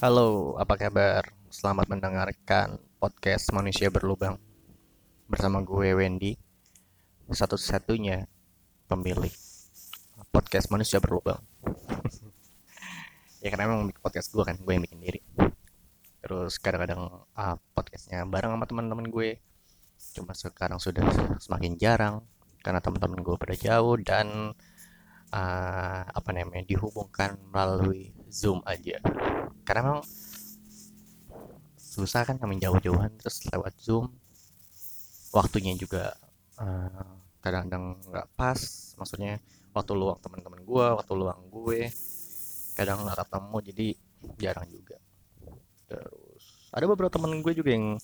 Halo, apa kabar? Selamat mendengarkan podcast Manusia Berlubang bersama gue Wendy, satu-satunya pemilik podcast Manusia Berlubang. ya karena emang podcast gue kan, gue yang bikin diri. Terus kadang-kadang uh, podcastnya bareng sama teman-teman gue. Cuma sekarang sudah semakin jarang karena teman-teman gue pada jauh dan uh, apa namanya dihubungkan melalui Zoom aja karena memang susah kan kami jauh-jauhan terus lewat Zoom. Waktunya juga uh, kadang-kadang nggak pas. Maksudnya waktu luang teman-teman gue waktu luang gue kadang nggak ketemu jadi jarang juga. Terus ada beberapa temen gue juga yang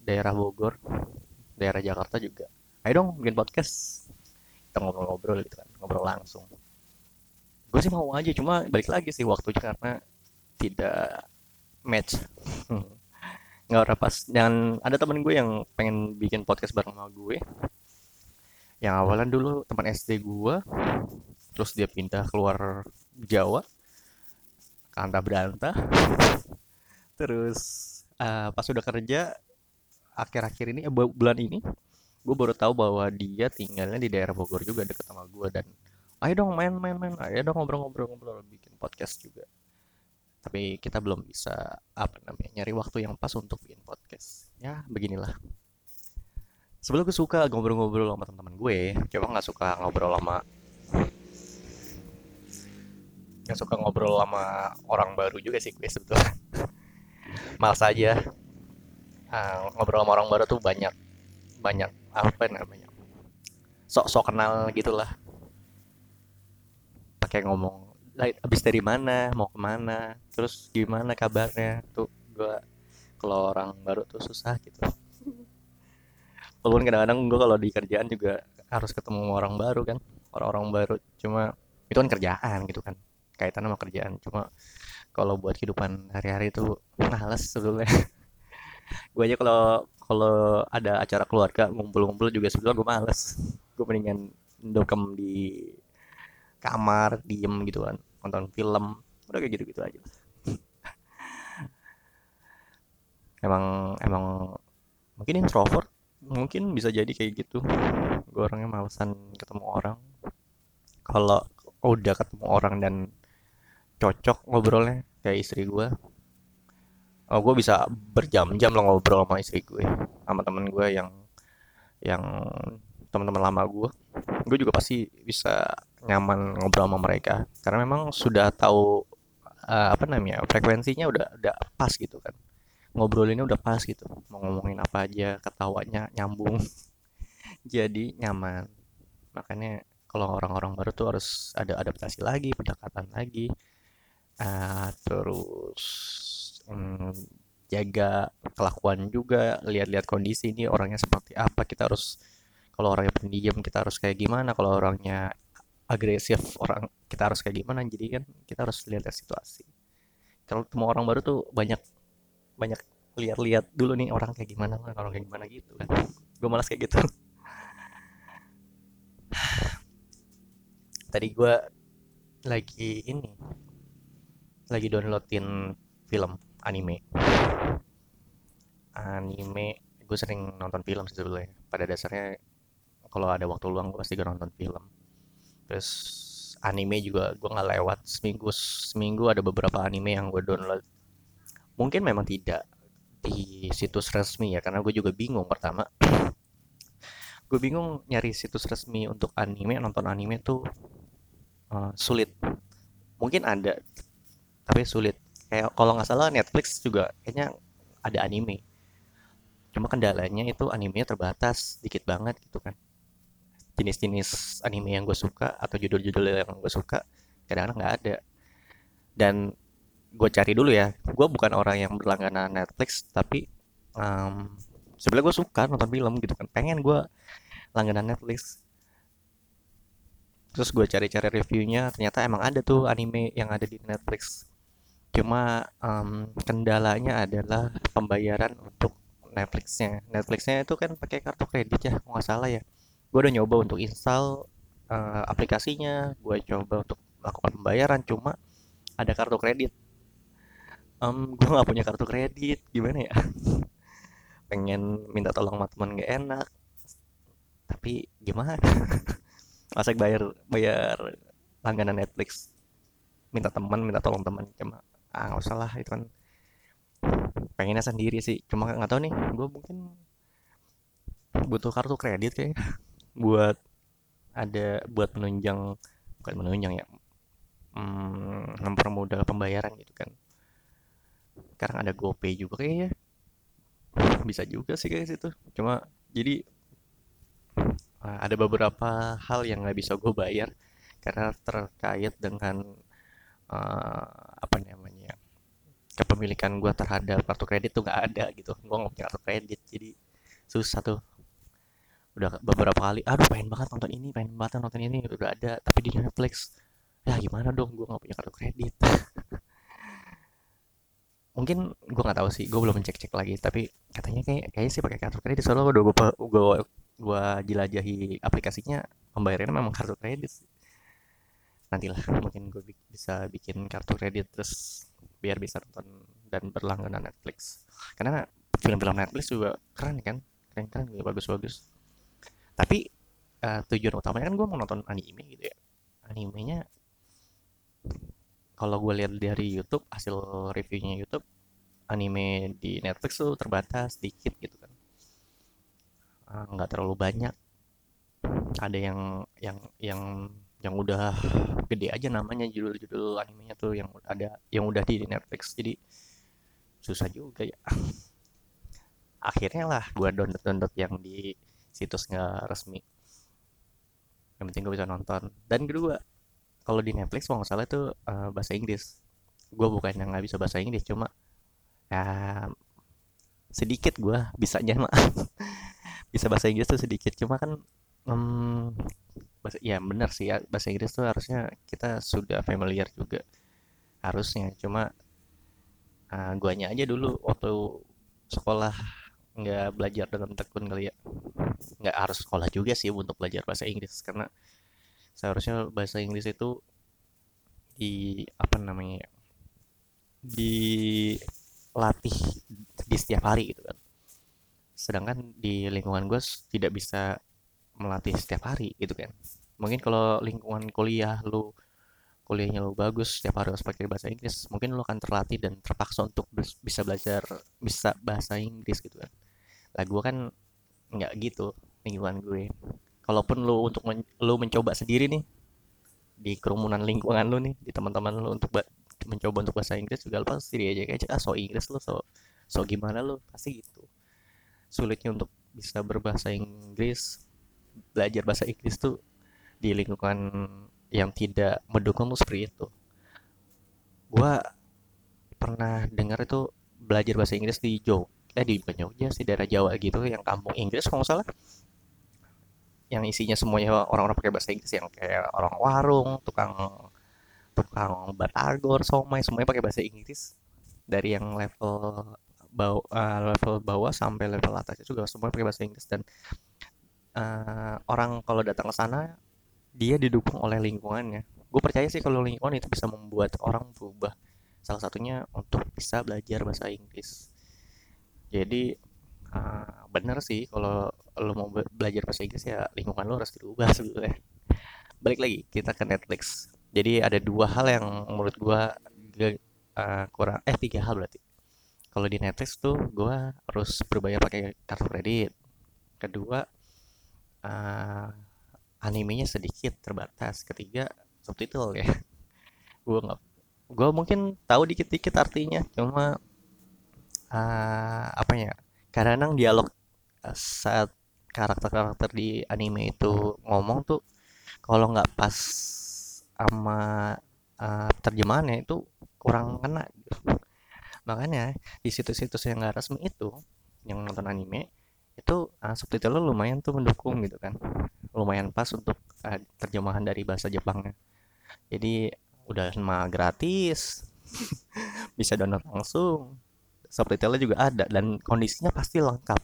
daerah Bogor daerah Jakarta juga. Ayo dong bikin podcast. Kita ngobrol-ngobrol gitu kan ngobrol langsung. Gue sih mau aja cuma balik lagi sih waktunya karena tidak match. Nggak udah pas. Dan ada temen gue yang pengen bikin podcast bareng sama gue. Yang awalan dulu teman SD gue. Terus dia pindah keluar Jawa. Ke Anta Beranta terus uh, pas udah kerja akhir-akhir ini eh, bulan ini gue baru tahu bahwa dia tinggalnya di daerah Bogor juga deket sama gue. Dan ayo dong main main. Ayo dong ngobrol-ngobrol ngobrol bikin podcast juga tapi kita belum bisa apa namanya nyari waktu yang pas untuk bikin podcast. Ya beginilah. Sebelum gue suka ngobrol-ngobrol sama teman-teman gue coba nggak suka ngobrol sama nggak suka ngobrol sama orang baru juga sih gue sebetulnya. Malas aja. Uh, ngobrol sama orang baru tuh banyak banyak apa namanya sok-sok kenal gitulah. Pakai ngomong habis dari mana mau ke mana terus gimana kabarnya? Tuh gue kalau orang baru tuh susah gitu. Walaupun kadang-kadang gue kalau di kerjaan juga harus ketemu orang baru kan orang-orang baru. Cuma itu kan kerjaan gitu kan kaitan sama kerjaan. Cuma kalau buat kehidupan hari-hari itu males sebetulnya. Gue aja kalau kalau ada acara keluarga ngumpul-ngumpul juga sebetulnya gue males. Gue mendingan dokem di kamar diem gitu kan nonton film udah kayak gitu gitu aja. Emang emang mungkin introvert mungkin bisa jadi kayak gitu. Gue orangnya malesan ketemu orang. Kalau udah ketemu orang dan cocok ngobrolnya kayak istri gue oh gue bisa berjam-jam lo ngobrol sama istri gue sama temen gue yang yang teman-teman lama gue gue juga pasti bisa nyaman ngobrol sama mereka. Karena memang sudah tahu uh, apa namanya frekuensinya udah udah pas gitu kan. Ngobrolinnya udah pas gitu. Mau ngomongin apa aja ketawanya nyambung. Jadi nyaman. Makanya kalau orang-orang baru tuh harus ada adaptasi lagi pendekatan lagi. Uh, terus um, jaga kelakuan juga. Lihat-lihat kondisi ini orangnya seperti apa. Kita harus kalau orangnya pendiam kita harus kayak gimana? Kalau orangnya agresif orang kita harus kayak gimana? Jadi kan kita harus lihat situasi. Kalau ketemu orang baru tuh banyak banyak lihat-lihat dulu nih orang kayak gimana orang kayak gimana gitu kan. Gue malas kayak gitu. Tadi gue lagi ini lagi downloadin film anime. Anime gue sering nonton film sih sebetulnya. Pada dasarnya kalau ada waktu luang gue pasti gue nonton film terus anime juga gue nggak lewat seminggu seminggu ada beberapa anime yang gue download. Mungkin memang tidak di situs resmi ya karena gue juga bingung pertama. Gue bingung nyari situs resmi untuk anime nonton anime tuh uh, sulit. Mungkin ada tapi sulit. Kayak kalau nggak salah Netflix juga kayaknya ada anime. Cuma kendalanya itu animenya terbatas dikit banget gitu kan jenis-jenis anime yang gue suka atau judul-judul yang gue suka kadang-kadang nggak ada. Dan gue cari dulu ya. Gue bukan orang yang berlangganan Netflix tapi um, sebenarnya gue suka nonton film gitu kan. Pengen gue langganan Netflix. Terus gue cari-cari reviewnya ternyata emang ada tuh anime yang ada di Netflix. Cuma um, kendalanya adalah pembayaran untuk Netflixnya. Netflixnya itu kan pakai kartu kredit ya nggak salah ya gue udah nyoba untuk install uh, aplikasinya. Gue coba untuk melakukan pembayaran cuma ada kartu kredit. Um, gue nggak punya kartu kredit gimana ya? Pengen minta tolong sama teman gak enak. Tapi gimana? Masa bayar bayar langganan Netflix. Minta teman minta tolong teman cuma ah nggak usah lah itu kan. Pengennya sendiri sih cuma nggak tahu nih gue mungkin butuh kartu kredit kayak buat ada buat menunjang bukan menunjang ya hmm, mempermudah pembayaran gitu kan. Sekarang ada GoPay juga kayaknya. Bisa juga sih kayak situ. Cuma jadi uh, ada beberapa hal yang nggak bisa gue bayar karena terkait dengan uh, apa namanya kepemilikan gue terhadap kartu kredit tuh nggak ada gitu. Gue nggak punya kartu kredit jadi susah tuh udah beberapa kali aduh pengen banget nonton ini pengen banget nonton ini udah ada tapi di Netflix. Ya gimana dong? Gue nggak punya kartu kredit. Mungkin gue nggak tahu sih gue belum cek cek lagi tapi katanya kayak kayaknya sih pakai kartu kredit soalnya udah gue gue gue jelajahi aplikasinya pembayarannya memang kartu kredit nantilah mungkin gue bisa bikin kartu kredit terus biar bisa nonton dan berlangganan Netflix. Karena film-film Netflix juga keren kan? Keren keren juga bagus-bagus tapi uh, tujuan utamanya kan gue mau nonton anime gitu ya. Animenya kalau gue lihat dari YouTube hasil reviewnya YouTube anime di Netflix tuh terbatas sedikit gitu kan. Ah, nggak uh, terlalu banyak. Ada yang yang yang yang udah gede aja namanya judul-judul animenya tuh yang ada yang udah di Netflix. Jadi susah juga ya. Akhirnya lah gue download download yang di situs nggak resmi. Yang penting gue bisa nonton. Dan kedua kalau di Netflix kalau nggak salah itu uh, bahasa Inggris. Gue bukan yang nggak bisa bahasa Inggris cuma ya sedikit gue bisanya mah bisa bahasa Inggris tuh sedikit. Cuma kan um, bahasa ya benar sih ya bahasa Inggris tuh harusnya kita sudah familiar juga. Harusnya cuma uh, guanya aja dulu waktu sekolah nggak belajar dengan tekun kali ya. Nggak harus sekolah juga sih untuk belajar bahasa Inggris karena seharusnya bahasa Inggris itu di apa namanya ya dilatih di setiap hari gitu kan. Sedangkan di lingkungan gue tidak bisa melatih setiap hari gitu kan. Mungkin kalau lingkungan kuliah lu kuliahnya lu bagus setiap hari harus pakai bahasa Inggris mungkin lu akan terlatih dan terpaksa untuk bisa belajar bisa bahasa Inggris gitu kan lah gue kan nggak gitu lingkungan gue. Kalaupun lu untuk men lu mencoba sendiri nih di kerumunan lingkungan lu nih di teman-teman lu untuk mencoba untuk bahasa Inggris juga pasti dia aja ah so Inggris lu so so gimana lu? Pasti gitu. Sulitnya untuk bisa berbahasa Inggris belajar bahasa Inggris tuh di lingkungan yang tidak mendukung tuh seperti itu. Gua pernah dengar itu belajar bahasa Inggris di Jogja eh di bukan sih daerah Jawa gitu yang kampung Inggris kalau nggak salah yang isinya semuanya orang-orang pakai bahasa Inggris yang kayak orang warung, tukang tukang batagor, somai semuanya pakai bahasa Inggris dari yang level bawah uh, level bawah sampai level atas juga semua pakai bahasa Inggris dan uh, orang kalau datang ke sana dia didukung oleh lingkungannya. Gue percaya sih kalau lingkungan itu bisa membuat orang berubah. Salah satunya untuk bisa belajar bahasa Inggris. Jadi uh, bener sih kalau lo mau belajar bahasa Inggris ya lingkungan lo harus dirubah sebetulnya balik lagi kita ke Netflix. Jadi ada dua hal yang menurut gua uh, kurang eh tiga hal berarti. Kalau di Netflix tuh gua harus berbayar pakai kartu kredit. Kedua uh, animenya sedikit terbatas. Ketiga subtitle ya. Gua nggak gua mungkin tahu dikit-dikit artinya cuma uh, apa ya kadang dialog saat karakter-karakter di anime itu ngomong tuh kalau nggak pas sama uh, terjemahannya itu kurang kena gitu. makanya di situs-situs yang nggak resmi itu yang nonton anime itu uh, subtitle lumayan tuh mendukung gitu kan. Lumayan pas untuk uh, terjemahan dari bahasa Jepangnya. Jadi udah mah gratis bisa download langsung subtitlenya juga ada dan kondisinya pasti lengkap.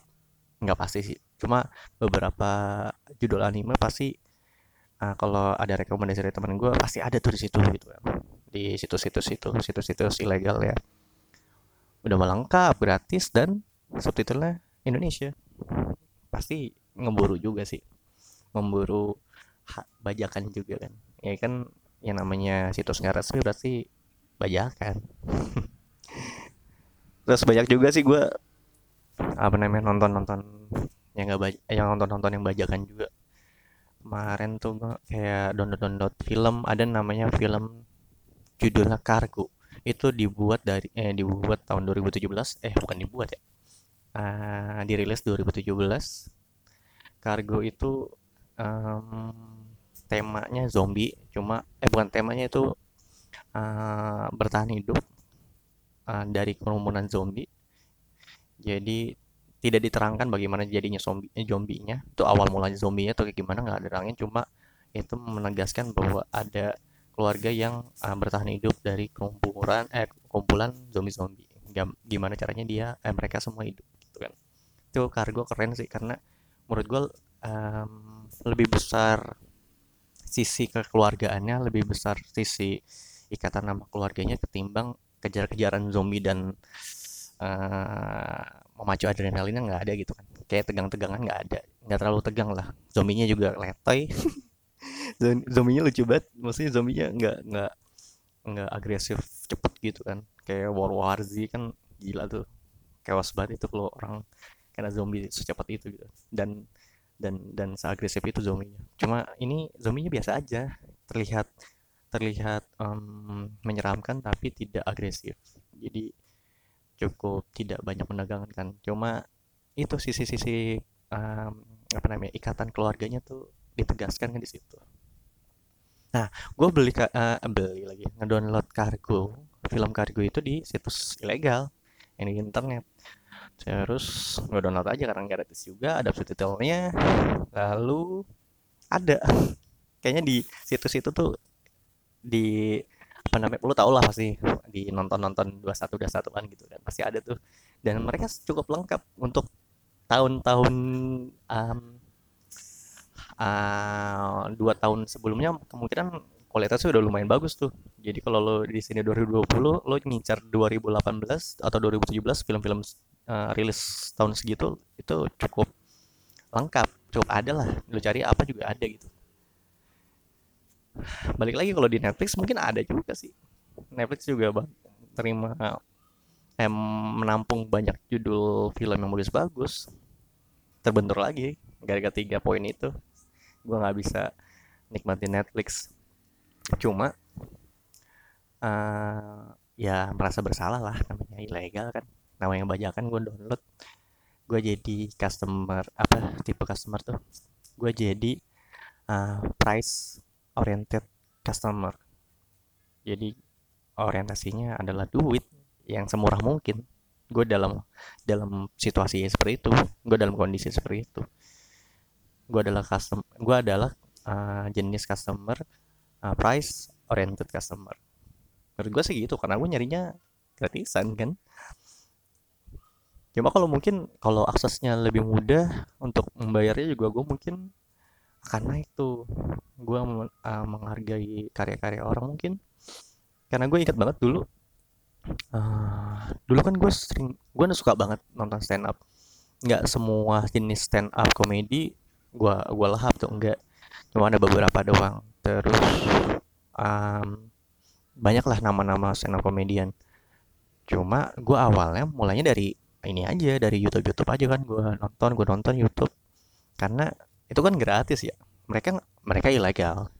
Nggak pasti sih. Cuma beberapa judul anime pasti uh, kalau ada rekomendasi dari teman gue pasti ada tuh di situ gitu kan. Di situs-situs itu situs-situs ilegal ya. Udah melengkap gratis dan subtitlenya Indonesia. Pasti ngeburu juga sih. Memburu bajakan juga kan. Ya kan yang namanya situs nggak resmi berarti bajakan terus banyak juga sih gue apa namanya nonton nonton yang nggak baca yang nonton nonton yang bajakan juga. Kemarin tuh gue kayak download download film ada namanya film judulnya Kargo. Itu dibuat dari eh dibuat tahun 2017 eh bukan dibuat ya. Uh, dirilis 2017 Kargo itu um, temanya zombie cuma eh bukan temanya itu uh, bertahan hidup uh, dari kerumunan zombie. Jadi tidak diterangkan bagaimana jadinya zombie eh, zombinya. Itu awal mulanya zombinya atau kayak gimana nggak diterangin cuma itu menegaskan bahwa ada keluarga yang uh, bertahan hidup dari kumpulan eh kumpulan zombie-zombie. Gimana caranya dia eh, mereka semua hidup gitu kan. Itu kargo keren sih karena menurut gue um, lebih besar sisi kekeluargaannya lebih besar sisi ikatan nama keluarganya ketimbang kejar-kejaran zombie dan uh, memacu adrenalinnya nggak ada gitu kan. Kayak tegang-tegangan nggak ada. Nggak terlalu tegang lah. Zombinya juga letoy. Zombinya lucu banget. Maksudnya zombinya nggak nggak nggak agresif cepet gitu kan. Kayak World War Z kan gila tuh. Chaos banget itu kalau orang kena zombie secepat itu gitu. Dan dan dan seagresif itu zombinya. Cuma ini zombinya biasa aja. Terlihat terlihat um, menyeramkan tapi tidak agresif. Jadi cukup tidak banyak menegangkan cuma itu sisi-sisi um, apa namanya ikatan keluarganya tuh ditegaskan kan di situ. Nah gue beli uh, beli lagi ngedownload kargo. Film kargo itu di situs ilegal yang di internet. Terus gue download aja karena gratis juga ada subtitlenya. Lalu ada. Kayaknya di situs itu tuh di apa namanya lu tau lah pasti di nonton nonton dua satu dua satu kan gitu kan pasti ada tuh dan mereka cukup lengkap untuk tahun-tahun um, uh, dua tahun sebelumnya kemungkinan kualitasnya udah lumayan bagus tuh. Jadi kalau lo di sini 2020, lo ngincar 2018 atau 2017 film-film uh, rilis tahun segitu itu cukup lengkap, cukup ada lah. Lo cari apa juga ada gitu. Balik lagi kalau di Netflix mungkin ada juga sih. Netflix juga bang, terima eh, menampung banyak judul film yang bagus-bagus. Terbentur lagi gara-gara tiga poin itu. Gue nggak bisa nikmatin Netflix cuma uh, ya merasa bersalah lah namanya ilegal kan namanya bajakan gue download gue jadi customer apa tipe customer tuh gue jadi uh, price oriented customer. Jadi orientasinya adalah duit yang semurah mungkin. Gue dalam dalam situasi seperti itu gue dalam kondisi seperti itu. Gue adalah custom gue adalah uh, jenis customer uh, price oriented customer. Menurut gue sih gitu karena gue nyarinya gratisan kan? Cuma kalau mungkin kalau aksesnya lebih mudah untuk membayarnya juga gue mungkin akan naik tuh gue uh, menghargai karya-karya orang mungkin. Karena gue ingat banget dulu uh, dulu kan gue sering gue suka banget nonton stand up nggak semua jenis stand up komedi gue gue lahap tuh enggak cuma ada beberapa doang. Terus um, banyaklah nama-nama stand up komedian. Cuma gue awalnya mulainya dari ini aja dari YouTube YouTube aja kan gue nonton gue nonton YouTube. Karena itu kan gratis ya. Mereka mereka ilegal.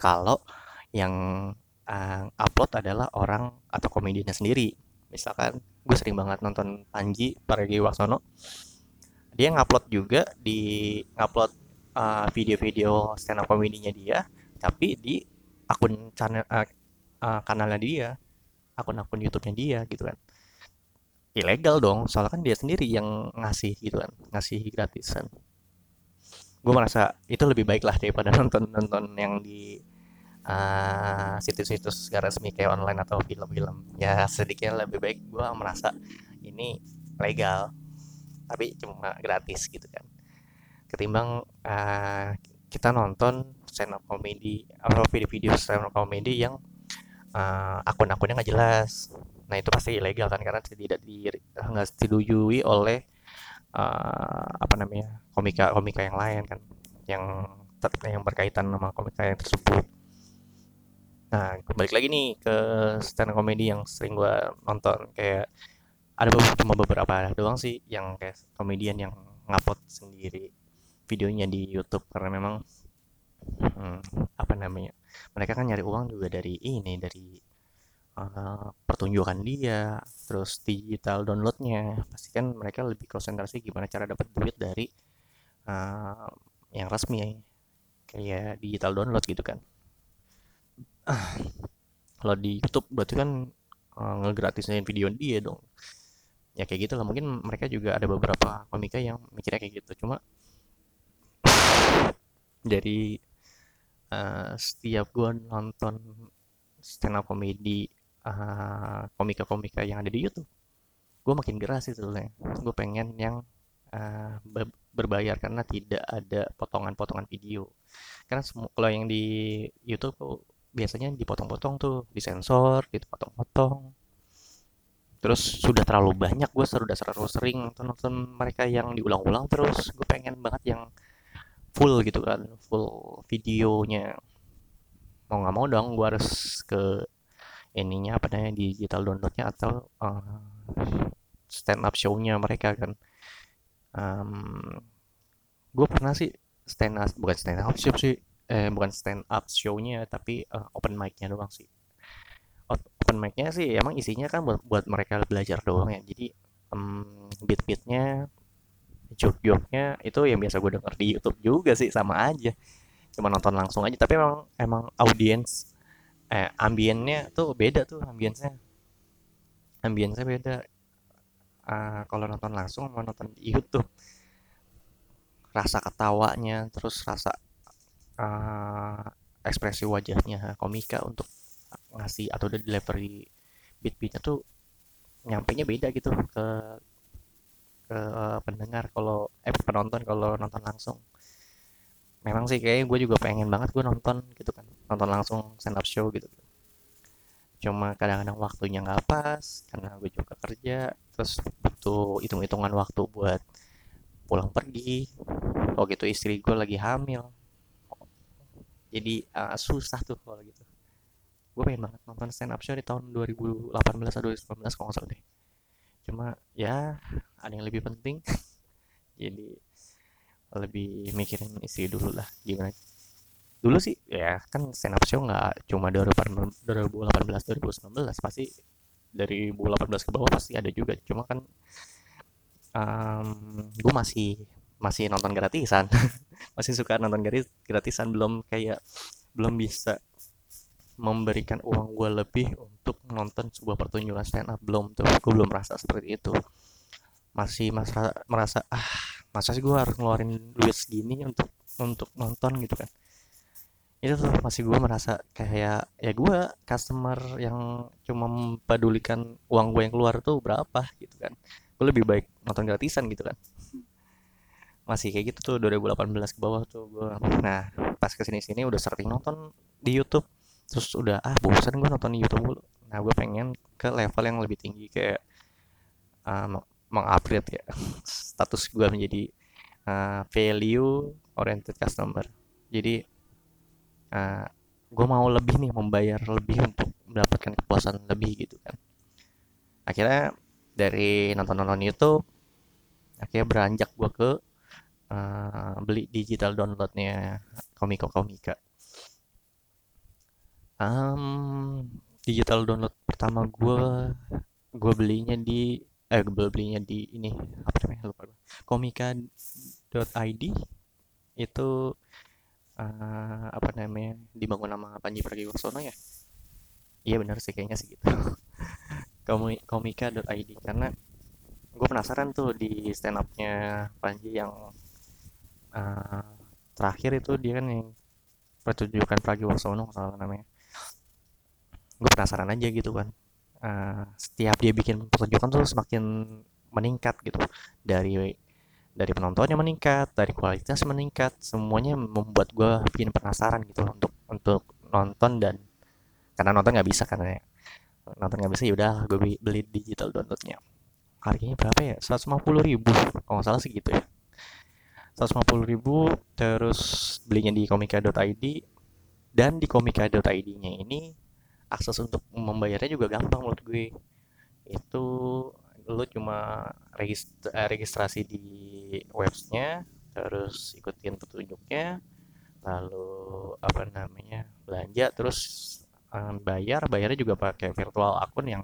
Kalau yang uh, upload adalah orang atau komedinya sendiri. Misalkan gue sering banget nonton Panji Paragi Waksono dia ngupload juga di ngupload uh, video-video stand up komedinya dia tapi di akun channel uh, uh, kanalnya dia akun-akun YouTube-nya dia gitu kan. Ilegal dong soalnya kan dia sendiri yang ngasih gitu kan ngasih gratisan gue merasa itu lebih baik lah daripada nonton nonton yang di uh, situs-situs gak resmi kayak online atau film-film. Ya sedikitnya lebih baik gue merasa ini legal tapi cuma gratis gitu kan. Ketimbang uh, kita nonton stand up comedy atau video-video stand up comedy yang uh, akun-akunnya nggak jelas. Nah itu pasti ilegal kan karena tidak di nggak oleh uh, apa namanya komika komika yang lain kan yang yang berkaitan sama komika yang tersebut. Nah kembali lagi nih ke stand up comedy yang sering gue nonton. Kayak ada beberapa, cuma beberapa doang sih yang kayak komedian yang ngupload sendiri videonya di YouTube. Karena memang hmm, apa namanya mereka kan nyari uang juga dari ini dari uh, pertunjukan dia terus digital downloadnya. Pasti kan mereka lebih konsentrasi gimana cara dapat duit dari uh, yang resmi kayak digital download gitu kan. Kalau di YouTube berarti kan uh, ngegratisin video dia dong. Ya kayak gitu lah mungkin mereka juga ada beberapa komika yang mikirnya kayak gitu. Cuma dari uh, setiap gue nonton stand up comedy uh, komika-komika yang ada di YouTube gue makin geras sih sebetulnya gue pengen yang uh, berbayar karena tidak ada potongan-potongan video. Karena kalau yang di YouTube biasanya dipotong-potong tuh disensor dipotong-potong. Terus sudah terlalu banyak gue sudah terlalu sering nonton mereka yang diulang-ulang terus. Gue pengen banget yang full gitu kan full videonya. Mau nggak mau dong gue harus ke ininya apa namanya digital downloadnya atau uh, stand up show-nya mereka kan um, gue pernah sih stand up bukan stand up show sih. Eh bukan stand up show-nya tapi uh, open mic-nya doang sih. Open mic-nya sih emang isinya kan buat buat mereka belajar doang ya. Jadi um, beat-beatnya joke-joke-nya itu yang biasa gue denger di YouTube juga sih sama aja. Cuma nonton langsung aja. Tapi emang emang audiens eh ambiennya tuh beda tuh ambiensnya ambiensnya beda uh, kalau nonton langsung sama nonton di YouTube. Rasa ketawanya terus rasa uh, ekspresi wajahnya komika untuk ngasih atau udah delivery beat-beatnya tuh nyampe nya beda gitu ke ke pendengar kalau eh penonton kalau nonton langsung. Memang sih kayaknya gue juga pengen banget gue nonton gitu kan nonton langsung stand up show gitu cuma kadang-kadang waktunya nggak pas karena gue juga kerja terus butuh hitung-hitungan waktu buat pulang pergi. Oh gitu istri gue lagi hamil. Jadi uh, susah tuh kalau gitu. Gue pengen banget nonton stand up show di tahun 2018 atau 2019 kalau nggak deh. Cuma ya ada yang lebih penting. Jadi lebih mikirin isi dulu lah gimana dulu sih ya kan stand up show nggak cuma 2018 2019 pasti dari 2018 ke bawah pasti ada juga. Cuma kan um, gue masih masih nonton gratisan. Masih suka nonton gratisan. Belum kayak belum bisa memberikan uang gue lebih untuk nonton sebuah pertunjukan stand up. Belum tuh gue belum merasa seperti itu. Masih merasa merasa ah masa sih gue harus ngeluarin duit segini untuk untuk nonton gitu kan itu tuh masih gue merasa kayak ya gue customer yang cuma mempedulikan uang gue yang keluar tuh berapa gitu kan. Gue lebih baik nonton gratisan gitu kan. Masih kayak gitu tuh 2018 ke bawah tuh gue nah pas ke sini sini udah sering nonton di YouTube. Terus udah ah bosan gue nonton YouTube mulu. Nah gue pengen ke level yang lebih tinggi kayak uh, mengupgrade ya status gue menjadi uh, value oriented customer. Jadi uh, gue mau lebih nih membayar lebih untuk mendapatkan kepuasan lebih gitu kan. Akhirnya dari nonton-nonton YouTube akhirnya beranjak gue ke uh, beli digital downloadnya Komiko Komika. Um, digital download pertama gue gue belinya di eh gue belinya di ini apa namanya lupa gue komika.id itu uh, apa namanya dibangun nama Panji Pragiwaksono ya? Iya benar sih kayaknya sih gitu. Komika.id karena gue penasaran tuh di stand upnya Panji yang uh, terakhir itu dia kan yang pertunjukan Pragiwaksono salah namanya. Gue penasaran aja gitu kan. Uh, setiap dia bikin pertunjukan tuh semakin meningkat gitu. Dari dari penontonnya meningkat dari kualitas meningkat semuanya membuat gue bikin penasaran gitu untuk untuk nonton dan karena nonton nggak bisa karena nonton nggak bisa ya udah gue beli digital downloadnya. Harganya berapa ya? 150 ribu kalau nggak salah segitu ya. 150 ribu terus belinya di komika.id dan di komika.id nya ini akses untuk membayarnya juga gampang menurut gue. Itu lu cuma eh, registrasi di websnya terus ikutin petunjuknya lalu apa namanya belanja terus um, bayar. Bayarnya juga pakai virtual akun yang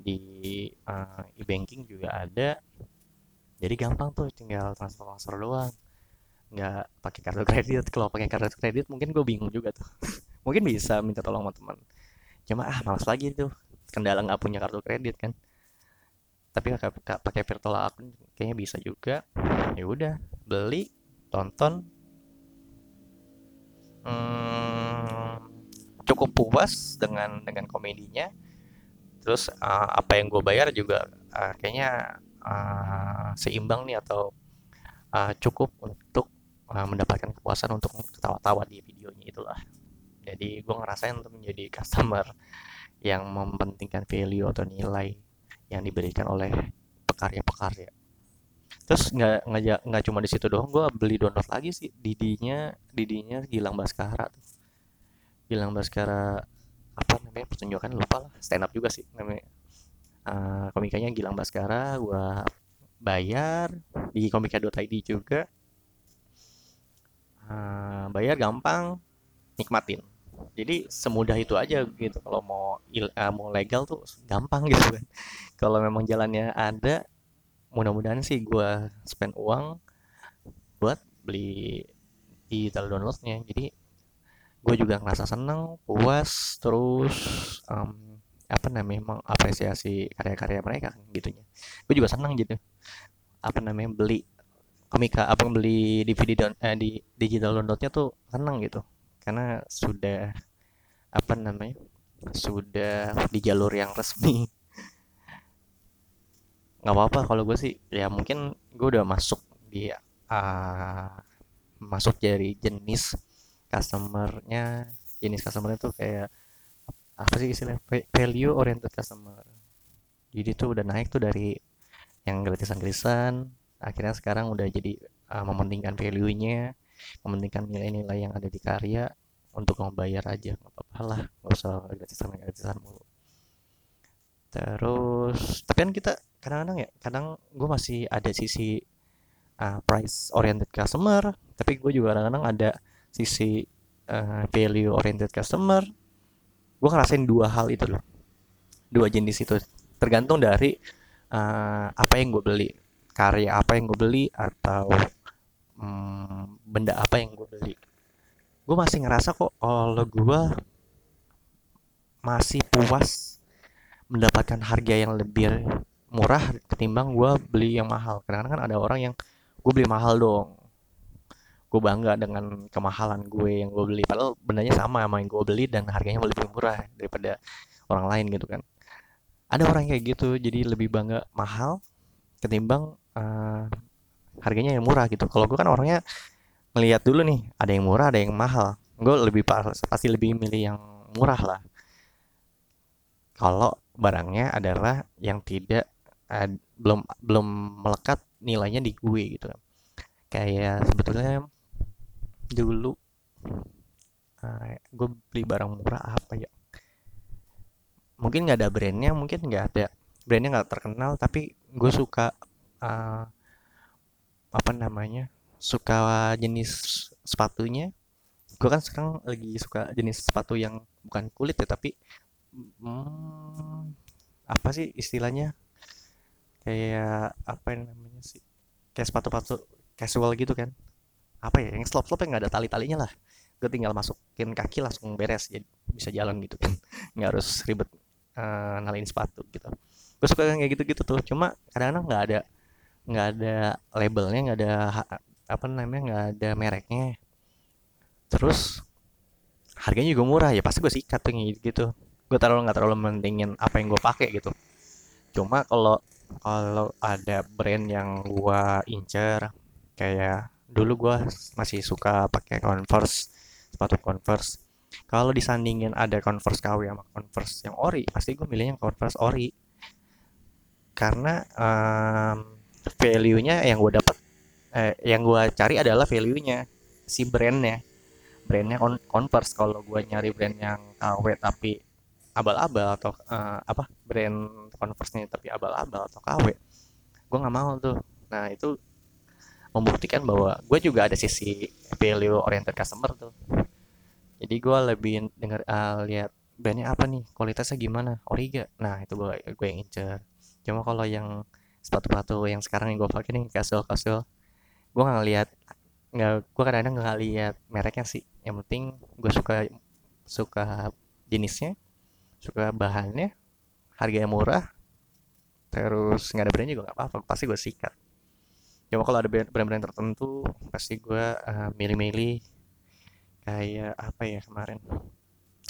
di uh, e-banking juga ada. Jadi gampang tuh tinggal transfer transfer doang. Nggak pakai kartu kredit. Kalau pakai kartu kredit mungkin gue bingung juga tuh. Mungkin bisa minta tolong sama teman cuma ah malas lagi tuh. Kendala nggak punya kartu kredit kan tapi pakai virtual akun kayaknya bisa juga. Ya udah beli tonton. Hmm, cukup puas dengan dengan komedinya. Terus uh, apa yang gue bayar juga uh, kayaknya uh, seimbang nih atau uh, cukup untuk uh, mendapatkan kepuasan untuk ketawa-tawa di videonya itulah. Jadi gue ngerasain untuk menjadi customer yang mementingkan value atau nilai yang diberikan oleh pekarya-pekarya. Terus nggak nggak cuma di situ doang gue beli download lagi sih. Didinya didinya Gilang Baskara tuh. Gilang Baskara apa namanya pertunjukan lupa lah. Stand up juga sih namanya. Uh, komikanya Gilang Baskara gue bayar. Di komika.id juga. Uh, bayar gampang nikmatin jadi semudah itu aja gitu. Kalau mau uh, mau legal tuh gampang gitu kan. Kalau memang jalannya ada mudah-mudahan sih gue spend uang buat beli digital downloadnya. Jadi gue juga ngerasa seneng puas terus um, apa namanya mengapresiasi karya-karya mereka kan gitunya. Gue juga seneng gitu. Apa namanya beli komika apa beli DVD down, eh, di digital downloadnya tuh seneng gitu karena sudah apa namanya sudah di jalur yang resmi. Nggak apa-apa kalau gue sih ya mungkin gue udah masuk di uh, masuk dari jenis customernya. Jenis customernya tuh kayak apa sih istilah value oriented customer. Jadi tuh udah naik tuh dari yang gratisan-gratisan akhirnya sekarang udah jadi uh, mementingkan value-nya mementingkan nilai-nilai yang ada di karya untuk membayar aja nggak apa-apa lah nggak usah gratisan gratisan mulu. Terus tapi kan kita kadang-kadang ya kadang gue masih ada sisi uh, price oriented customer tapi gue juga kadang-kadang ada sisi uh, value oriented customer. Gue ngerasain dua hal itu loh. Dua jenis itu. Tergantung dari uh, apa yang gue beli. Karya apa yang gue beli atau um, benda apa yang gue beli? Gue masih ngerasa kok kalau gue masih puas mendapatkan harga yang lebih murah ketimbang gue beli yang mahal. Karena kan ada orang yang gue beli mahal dong. Gue bangga dengan kemahalan gue yang gue beli. Padahal bendanya sama sama yang gue beli dan harganya lebih murah daripada orang lain gitu kan. Ada orang kayak gitu jadi lebih bangga mahal ketimbang uh, harganya yang murah gitu. Kalau gue kan orangnya melihat dulu nih ada yang murah ada yang mahal. Gue lebih pasti lebih milih yang murah lah. Kalau barangnya adalah yang tidak uh, belum belum melekat nilainya di gue gitu kayak sebetulnya dulu uh, gue beli barang murah apa ya? Mungkin nggak ada brandnya mungkin nggak ada. Brandnya nggak terkenal tapi gue suka uh, apa namanya suka jenis sepatunya. Gue kan sekarang lagi suka jenis sepatu yang bukan kulit ya tapi hmm, apa sih istilahnya? Kayak apa yang namanya sih? Kayak sepatu-sepatu casual gitu kan. Apa ya yang slop slop yang nggak ada tali talinya lah. Gue tinggal masukin kaki langsung beres jadi bisa jalan gitu kan. Nggak harus ribet uh, nalin sepatu gitu. Gue suka yang kayak gitu gitu tuh. Cuma kadang-kadang nggak ada nggak ada labelnya nggak ada apa namanya nggak ada mereknya. Terus harganya juga murah ya pasti gue sikat tuh gitu. Gue terlalu nggak terlalu mentingin apa yang gue pakai gitu. Cuma kalau kalau ada brand yang gua incer kayak dulu gua masih suka pakai Converse sepatu Converse. Kalau disandingin ada Converse KW sama Converse yang ori pasti gue milih yang Converse ori. Karena um, value-nya yang gue dapat eh, yang gue cari adalah value-nya si brandnya. Brandnya Converse kalau gue nyari brand yang KW tapi abal-abal atau uh, apa brand Converse-nya tapi abal-abal atau KW gue nggak mau tuh. Nah itu membuktikan bahwa gue juga ada sisi value oriented customer tuh. Jadi gue lebih denger uh, lihat brandnya apa nih kualitasnya gimana Origa. Nah itu gue gue yang incer. Cuma kalau yang sepatu-sepatu yang sekarang yang gue pakai nih casual casual gue nggak lihat nggak gue kadang-kadang nggak lihat mereknya sih. Yang penting gue suka suka jenisnya suka bahannya harganya murah terus nggak ada brandnya juga nggak apa-apa pasti gue sikat. Cuma kalau ada brand-brand tertentu pasti gue uh, milih-milih kayak apa ya kemarin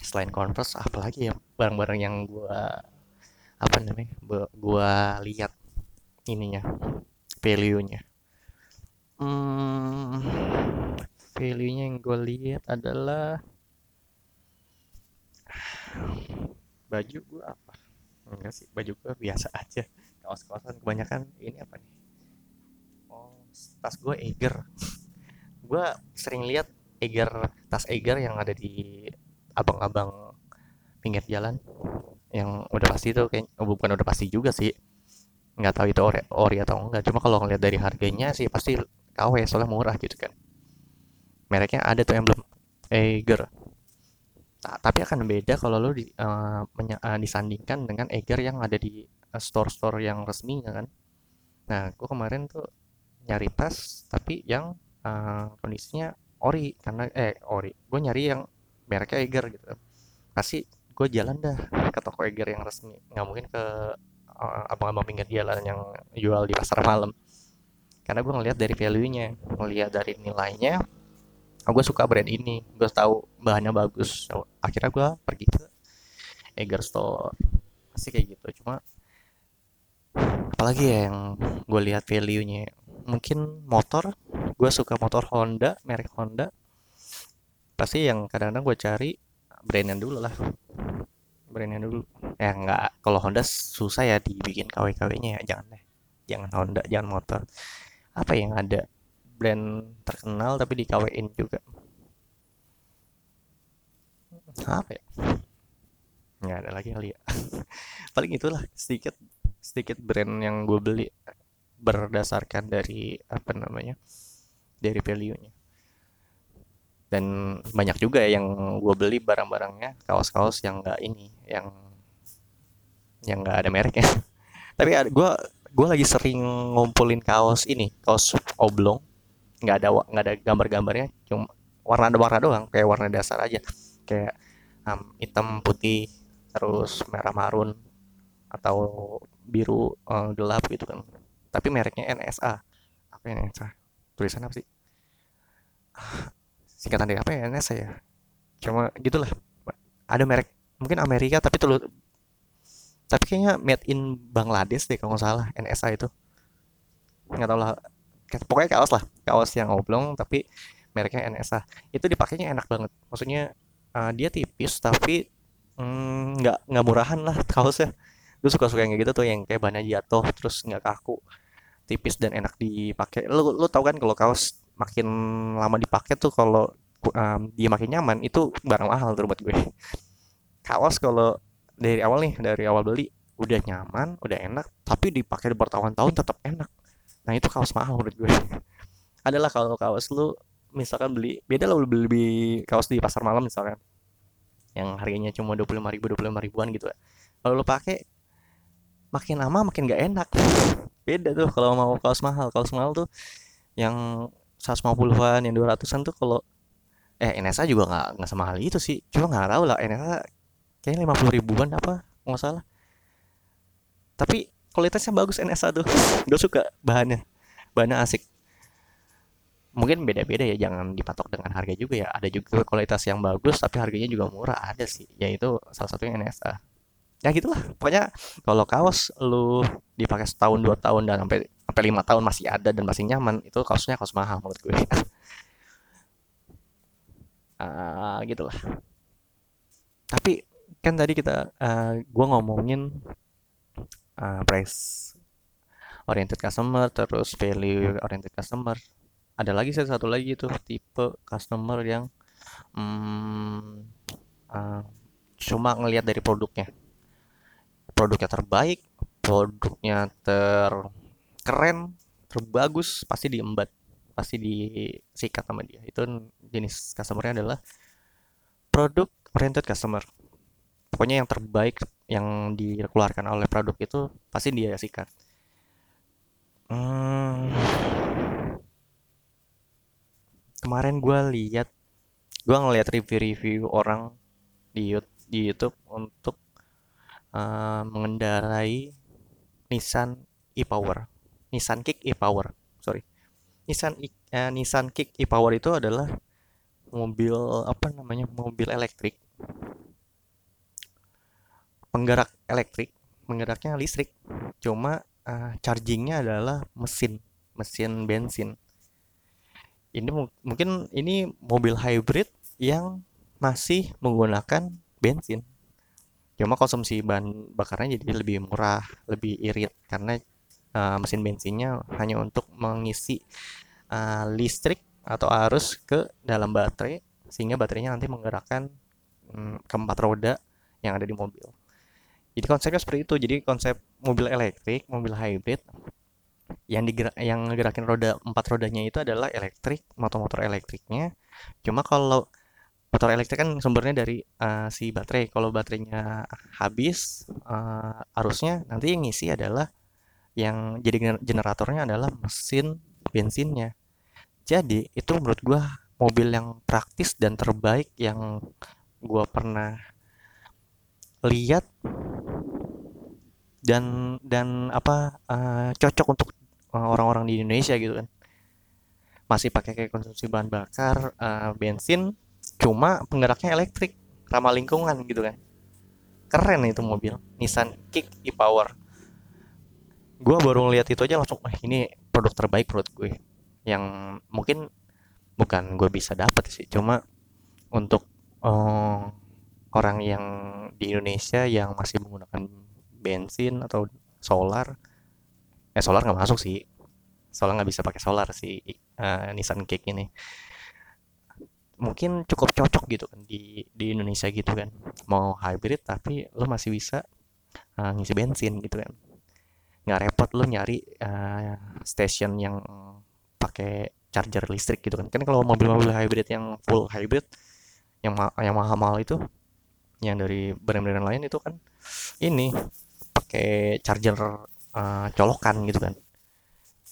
selain Converse apalagi ya barang-barang yang gue apa namanya gue lihat ininya value-nya? Hmm, value-nya yang gue lihat adalah baju gue apa? Enggak sih baju gue biasa aja. Kaos-kaosan kebanyakan ini apa nih? Oh tas gue Eger gue sering lihat Eger tas Eger yang ada di abang-abang pinggir jalan. Yang udah pasti tuh kayak oh, bukan udah pasti juga sih nggak tahu itu ori, ori atau enggak. Cuma kalau ngeliat dari harganya sih pasti KW soalnya murah gitu kan. Mereknya ada tuh emblem Eiger nah, tapi akan beda kalau lo di, uh, uh, disandingkan dengan Eiger yang ada di uh, store-store yang resmi ya kan? Nah gue kemarin tuh nyari tas tapi yang uh, kondisinya ori karena eh ori. Gue nyari yang mereknya Eiger gitu. Pasti gue jalan dah ke toko Eiger yang resmi. Nggak mungkin ke uh, abang-abang pinggir jalan yang jual di pasar malam. Karena gue ngelihat dari value-nya ngelihat dari nilainya oh, gue suka brand ini gue tahu bahannya bagus. Akhirnya gue pergi ke Eger Store. Pasti kayak gitu. Cuma apalagi ya yang gue lihat value-nya? Mungkin motor gue suka motor Honda merek Honda. Pasti yang kadang-kadang gue cari brandnya dulu lah brandnya dulu. Ya nggak kalau Honda susah ya dibikin KW-KW-nya ya. Jangan deh. Jangan Honda jangan motor. Apa yang ada brand terkenal tapi di KW-in juga? Apa ya? Nggak ada lagi kali ya. Paling itulah sedikit sedikit brand yang gue beli berdasarkan dari apa namanya dari value-nya dan banyak juga yang gue beli barang-barangnya kaos-kaos yang enggak ini yang yang enggak ada mereknya. Tapi gue gue lagi sering ngumpulin kaos ini kaos oblong. Nggak ada nggak ada gambar-gambarnya cuma warna warna doang kayak warna dasar aja. Kayak um, hitam putih terus merah marun atau biru uh, gelap gitu kan. Tapi mereknya NSA apa ya NSA tulisan apa sih singkatan dari apa ya? NSA ya? Cuma gitulah. Ada merek mungkin Amerika tapi tuh tapi kayaknya made in Bangladesh deh kalau nggak salah NSA itu. Nggak tahu lah. Pokoknya kaos lah kaos yang oblong tapi mereknya NSA itu dipakainya enak banget. Maksudnya uh, dia tipis tapi mm, nggak mm, nggak murahan lah kaosnya. Gue suka suka yang gitu tuh yang kayak bahannya jatuh terus nggak kaku. Tipis dan enak dipakai. Lu lu tau kan kalau kaos makin lama dipakai tuh kalau um, dia makin nyaman itu barang mahal tuh buat gue. Kaos kalau dari awal nih dari awal beli udah nyaman udah enak tapi dipakai bertahun-tahun tetap enak. Nah itu kaos mahal menurut gue. Adalah kalau kaos lu misalkan beli beda lo beli, beli kaos di pasar malam misalkan yang harganya cuma dua puluh lima ribu dua puluh lima ribuan gitu kalau lo pakai makin lama makin gak enak. Beda tuh kalau mau kaos mahal. Kaos mahal tuh yang 150-an yang 200-an tuh kalau eh NSA juga nggak nggak sama hal itu sih. Cuma nggak tahu lah NSA kayaknya 50 ribuan apa nggak salah. Tapi kualitasnya bagus NSA tuh. Gue suka bahannya bahannya asik. Mungkin beda-beda ya jangan dipatok dengan harga juga ya. Ada juga kualitas yang bagus tapi harganya juga murah ada sih. Yaitu salah satunya NSA ya gitulah. Pokoknya kalau kaos lu dipakai setahun dua tahun dan sampai sampai lima tahun masih ada dan masih nyaman itu kaosnya kaos mahal menurut gue. Uh, gitulah. Tapi kan tadi kita uh, gua ngomongin uh, price oriented customer terus value oriented customer. Ada lagi satu lagi itu tipe customer yang hmm, uh, cuma ngelihat dari produknya produknya terbaik produknya terkeren terbagus pasti diembat pasti disikat sama dia. Itu jenis customernya adalah produk oriented customer. Pokoknya yang terbaik yang dikeluarkan oleh produk itu pasti dia sikat. Hmm, kemarin gue lihat gue ngeliat review-review orang di di YouTube untuk uh, mengendarai Nissan e-Power, Nissan Kick e-Power, sorry, Nissan uh, Nissan Kick e-Power itu adalah mobil apa namanya mobil elektrik. Penggerak elektrik penggeraknya listrik. Cuma uh, chargingnya adalah mesin mesin bensin. Ini mungkin ini mobil hybrid yang masih menggunakan bensin cuma konsumsi bahan bakarnya jadi lebih murah lebih irit karena uh, mesin bensinnya hanya untuk mengisi uh, listrik atau arus ke dalam baterai sehingga baterainya nanti menggerakkan um, keempat roda yang ada di mobil. Jadi konsepnya seperti itu. Jadi konsep mobil elektrik mobil hybrid yang digerak yang ngegerakin roda empat rodanya itu adalah elektrik motor-motor elektriknya. Cuma kalau motor elektrik kan sumbernya dari uh, si baterai. Kalau baterainya habis uh, arusnya nanti yang ngisi adalah yang jadi generatornya adalah mesin bensinnya. Jadi itu menurut gue mobil yang praktis dan terbaik yang gue pernah lihat dan dan apa uh, cocok untuk orang-orang di Indonesia gitu kan. Masih pakai kayak konsumsi bahan bakar uh, bensin cuma penggeraknya elektrik ramah lingkungan gitu kan. Keren itu mobil Nissan Kick e-Power. Gue baru ngeliat itu aja langsung wah ini produk terbaik menurut gue. Yang mungkin bukan gue bisa dapat sih cuma untuk uh, orang yang di Indonesia yang masih menggunakan bensin atau solar eh solar nggak masuk sih. Solar nggak bisa pakai solar si uh, Nissan Kick ini mungkin cukup cocok gitu kan di di Indonesia gitu kan. Mau hybrid tapi lo masih bisa uh, ngisi bensin gitu kan. Nggak repot lo nyari uh, station yang pakai charger listrik gitu kan. Kan kalau mobil-mobil hybrid yang full hybrid yang ma yang mahal-mahal itu yang dari brand-brand lain itu kan ini pakai charger uh, colokan gitu kan.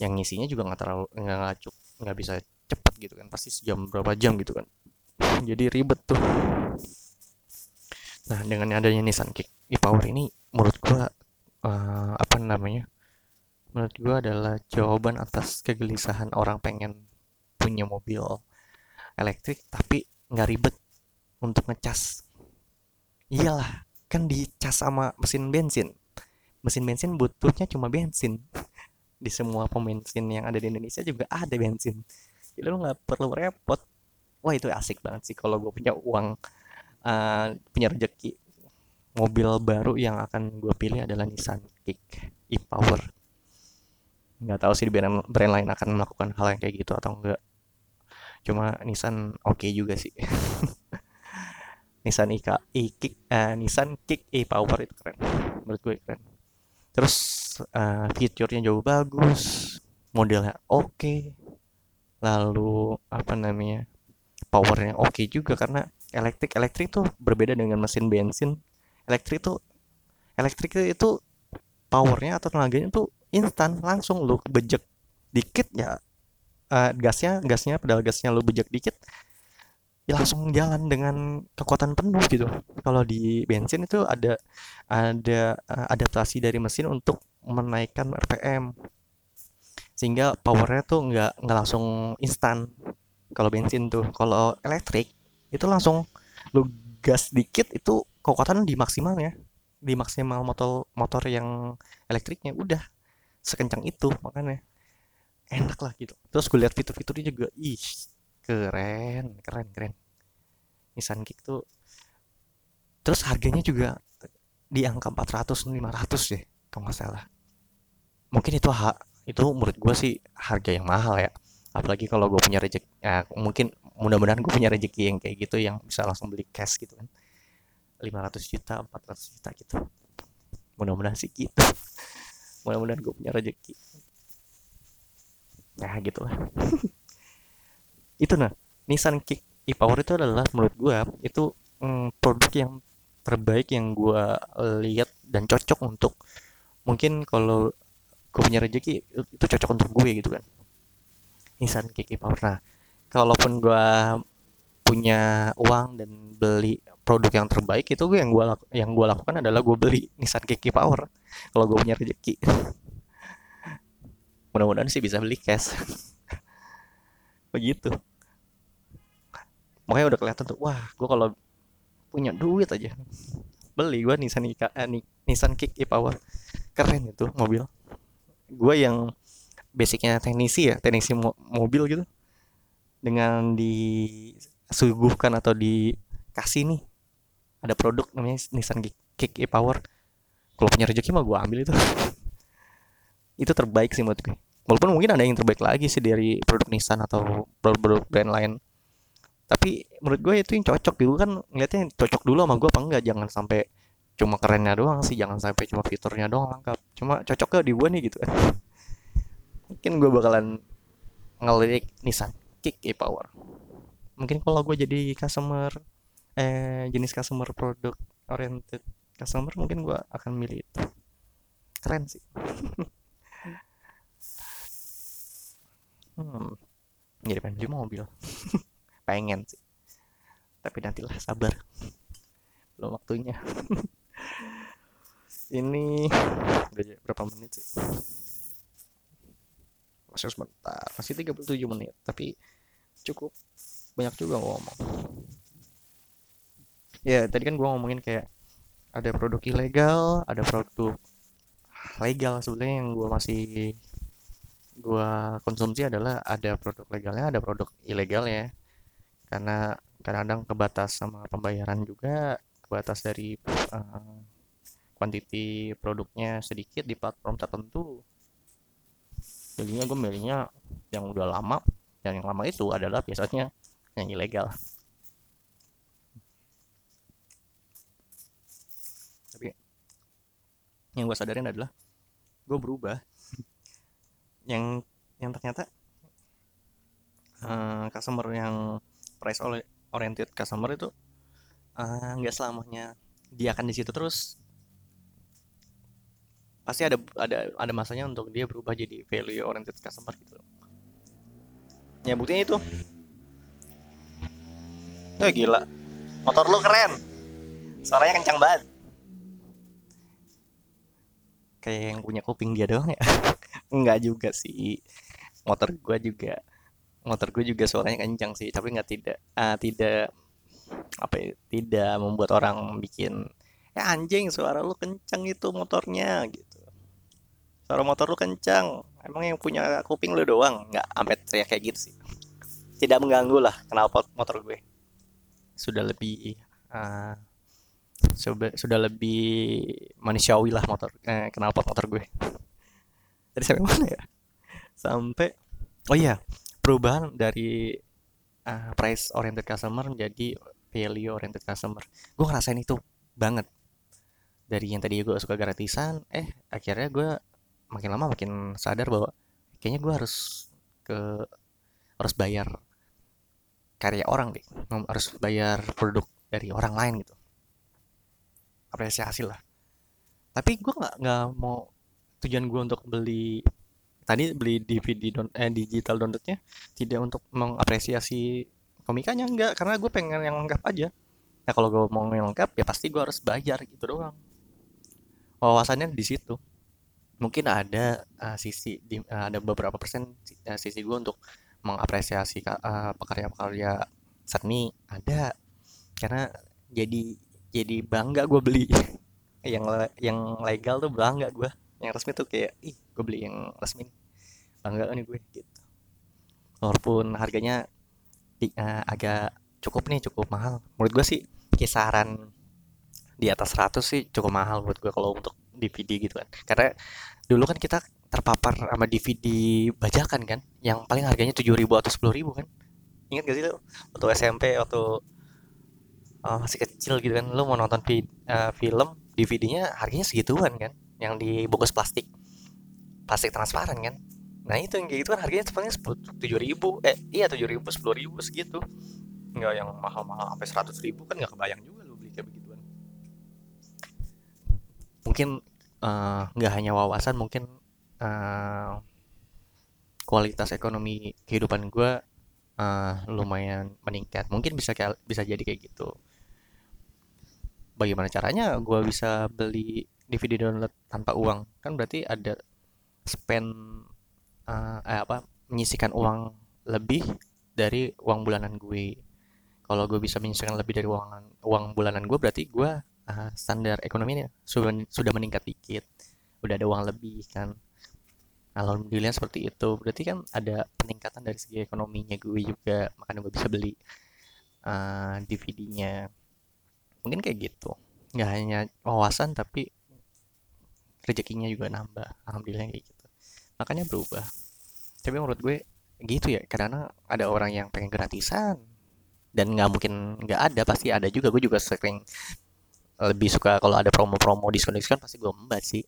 Yang ngisinya juga nggak terlalu nggak ngacuk nggak bisa cepet gitu kan pasti sejam berapa jam gitu kan. Jadi ribet tuh. Nah dengan adanya Nissan Kick e-Power ini menurut gua uh, apa namanya menurut gua adalah jawaban atas kegelisahan orang pengen punya mobil elektrik tapi nggak ribet untuk ngecas. Iyalah kan dicas sama mesin bensin. Mesin bensin butuhnya cuma bensin. Di semua pom bensin yang ada di Indonesia juga ada bensin jadi lo nggak perlu repot. Wah itu asik banget sih kalau gue punya uang uh, punya rezeki mobil baru yang akan gue pilih adalah Nissan Kick e-Power. Nggak tahu sih brand, brand lain akan melakukan hal yang kayak gitu atau enggak cuma Nissan oke okay juga sih. Nissan Ika e-Kick uh, Nissan Kick e-Power itu keren. Menurut gue keren. Terus uh, fiturnya jauh bagus modelnya oke. okay. Lalu apa namanya powernya oke okay juga karena elektrik elektrik tuh berbeda dengan mesin bensin elektrik tuh elektrik itu powernya atau tenaganya tuh instan langsung lu bejek dikit ya uh, gasnya gasnya pedal gasnya lu bejek dikit ya langsung jalan dengan kekuatan penuh gitu. Kalau di bensin itu ada ada uh, adaptasi dari mesin untuk menaikkan RPM sehingga powernya tuh nggak nggak langsung instan kalau bensin tuh. Kalau elektrik itu langsung lu gas dikit itu kekuatan di maksimal ya di maksimal motor motor yang elektriknya udah sekencang itu makanya. Enak lah gitu. Terus gue lihat fitur-fiturnya juga ih keren keren keren. Nissan Kick tuh. Terus harganya juga di angka 400 500 deh kalau nggak salah. Mungkin itu hak itu menurut gue sih harga yang mahal ya. Apalagi kalau gue punya rezeki ya, mungkin mudah-mudahan gue punya rezeki yang kayak gitu yang bisa langsung beli cash gitu kan. 500 juta 400 juta gitu. Mudah-mudahan sih gitu. Mudah-mudahan gue punya rezeki nah gitu lah. Itu nah Nissan Kick e-Power itu adalah menurut gue itu mm, produk yang terbaik yang gue lihat dan cocok untuk mungkin kalau gue punya rezeki itu cocok untuk gue gitu kan. Nissan Kick e-Power nah kalaupun gue punya uang dan beli produk yang terbaik itu gue yang gue yang gue lakukan adalah gue beli Nissan Kick Power. Kalau gue punya rezeki. Mudah-mudahan sih bisa beli cash. Begitu. Makanya udah kelihatan tuh wah gue kalau punya duit aja beli gue Nissan Ika, eh, Nissan Kick e-Power keren itu mobil gue yang basicnya teknisi ya teknisi mo mobil gitu. Dengan disuguhkan atau dikasih nih ada produk namanya Nissan Kick e-Power. Kalau punya rezeki mah gue ambil itu. Itu terbaik sih menurut gue walaupun mungkin ada yang terbaik lagi sih dari produk Nissan atau produk-produk brand lain. Tapi menurut gue itu yang cocok. Gue kan ngeliatnya cocok dulu sama gue apa enggak. Jangan sampai cuma kerennya doang sih jangan sampai cuma fiturnya doang lengkap. Cuma cocok gak di gue nih gitu. Kan mungkin gue bakalan ngelirik Nissan Kick e-Power. Mungkin kalau gue jadi customer eh jenis customer produk oriented customer mungkin gue akan milih itu. Keren sih. Hmm, jadi pengen beli mobil. Pengen sih. Tapi nantilah sabar. Belum waktunya ini udah berapa menit sih? Masih sebentar masih 37 menit tapi cukup banyak juga ngomong. Ya tadi kan gue ngomongin kayak ada produk ilegal ada produk legal. Sebenarnya yang gue masih gue konsumsi adalah ada produk legalnya ada produk ilegal ya karena kadang-kadang kebatas sama pembayaran juga kebatas dari uh, produknya sedikit di platform tertentu. Jadinya gue milihnya yang udah lama dan yang lama itu adalah biasanya yang ilegal. Tapi yang gue sadarin adalah gue berubah. Yang yang ternyata uh, customer yang price oriented customer itu nggak uh, selamanya. Dia akan di situ terus. Pasti ada ada ada masanya untuk dia berubah jadi value oriented customer gitu. Ya buktinya itu. Oh, gila. Motor lu keren. Suaranya kencang banget. Kayak yang punya kuping dia doang ya? Enggak juga sih. Motor gua juga motor gue juga suaranya kencang sih tapi nggak tidak uh, tidak apa ya tidak membuat orang bikin ya anjing suara lu kencang itu motornya gitu. Suara motor lu kencang emang yang punya kuping lu doang. Nggak sampai teriak kayak gitu sih. Tidak mengganggu lah kenapa motor gue. Sudah lebih uh, sudah, sudah lebih manusiawi lah motor eh, kenapa motor gue. Dari sampai mana ya? Sampai oh iya perubahan dari uh, price oriented customer menjadi value oriented customer. Gue ngerasain itu banget. Dari yang tadi gue suka gratisan eh akhirnya gue makin lama makin sadar bahwa kayaknya gue harus ke harus bayar karya orang deh. Harus bayar produk dari orang lain gitu. Apresiasi lah. Tapi gue nggak nggak mau tujuan gue untuk beli tadi beli DVD don eh, digital downloadnya tidak untuk mengapresiasi komikanya enggak karena gue pengen yang lengkap aja. Nah kalau gue mau yang lengkap ya pasti gue harus bayar gitu doang. Wawasannya di situ. Mungkin ada uh, sisi di, uh, ada beberapa persen uh, sisi gue untuk mengapresiasi uh, pekarya-pekarya seni ada. Karena jadi jadi bangga gue beli. Yang yang legal tuh bangga gue yang resmi tuh kayak ih gue beli yang resmi bangga nih gue gitu. Walaupun harganya uh, agak cukup nih cukup mahal. Menurut gue sih kisaran di atas 100 sih cukup mahal buat gue kalau untuk DVD gitu kan. Karena dulu kan kita terpapar sama DVD bajakan kan yang paling harganya 7000 atau 10000 kan. Ingat gak sih lo waktu SMP waktu uh, masih kecil gitu kan lo mau nonton vi uh, film DVD-nya harganya segituan kan yang dibungkus plastik. Plastik transparan kan nah itu yang kayak gitu kan harganya paling tujuh ribu. Eh iya tujuh ribu sepuluh ribu segitu. Nggak yang mahal-mahal sampai seratus ribu kan nggak kebayang juga lo beli kayak begituan. Mungkin eh, nggak uh, hanya wawasan mungkin uh, kualitas ekonomi kehidupan gue uh, lumayan meningkat. Mungkin bisa kayak bisa jadi kayak gitu. Bagaimana caranya gue bisa beli DVD download tanpa uang? Kan berarti ada spend uh, eh, apa menyisikan uang lebih dari uang bulanan gue. Kalau gue bisa menyisihkan lebih dari uang uang bulanan gue berarti gue uh, standar ekonominya sudah sudah meningkat dikit. Udah ada uang lebih kan. Alhamdulillah seperti itu. Berarti kan ada peningkatan dari segi ekonominya gue juga. Makanya gue bisa beli uh, eh, DVD-nya mungkin kayak gitu. Nggak hanya wawasan tapi rezekinya juga nambah. Alhamdulillah kayak gitu makanya berubah. Tapi menurut gue gitu ya. Karena ada orang yang pengen gratisan. Dan nggak mungkin nggak ada pasti ada juga. Gue juga sering lebih suka kalau ada promo-promo diskon-diskon pasti gue membat sih.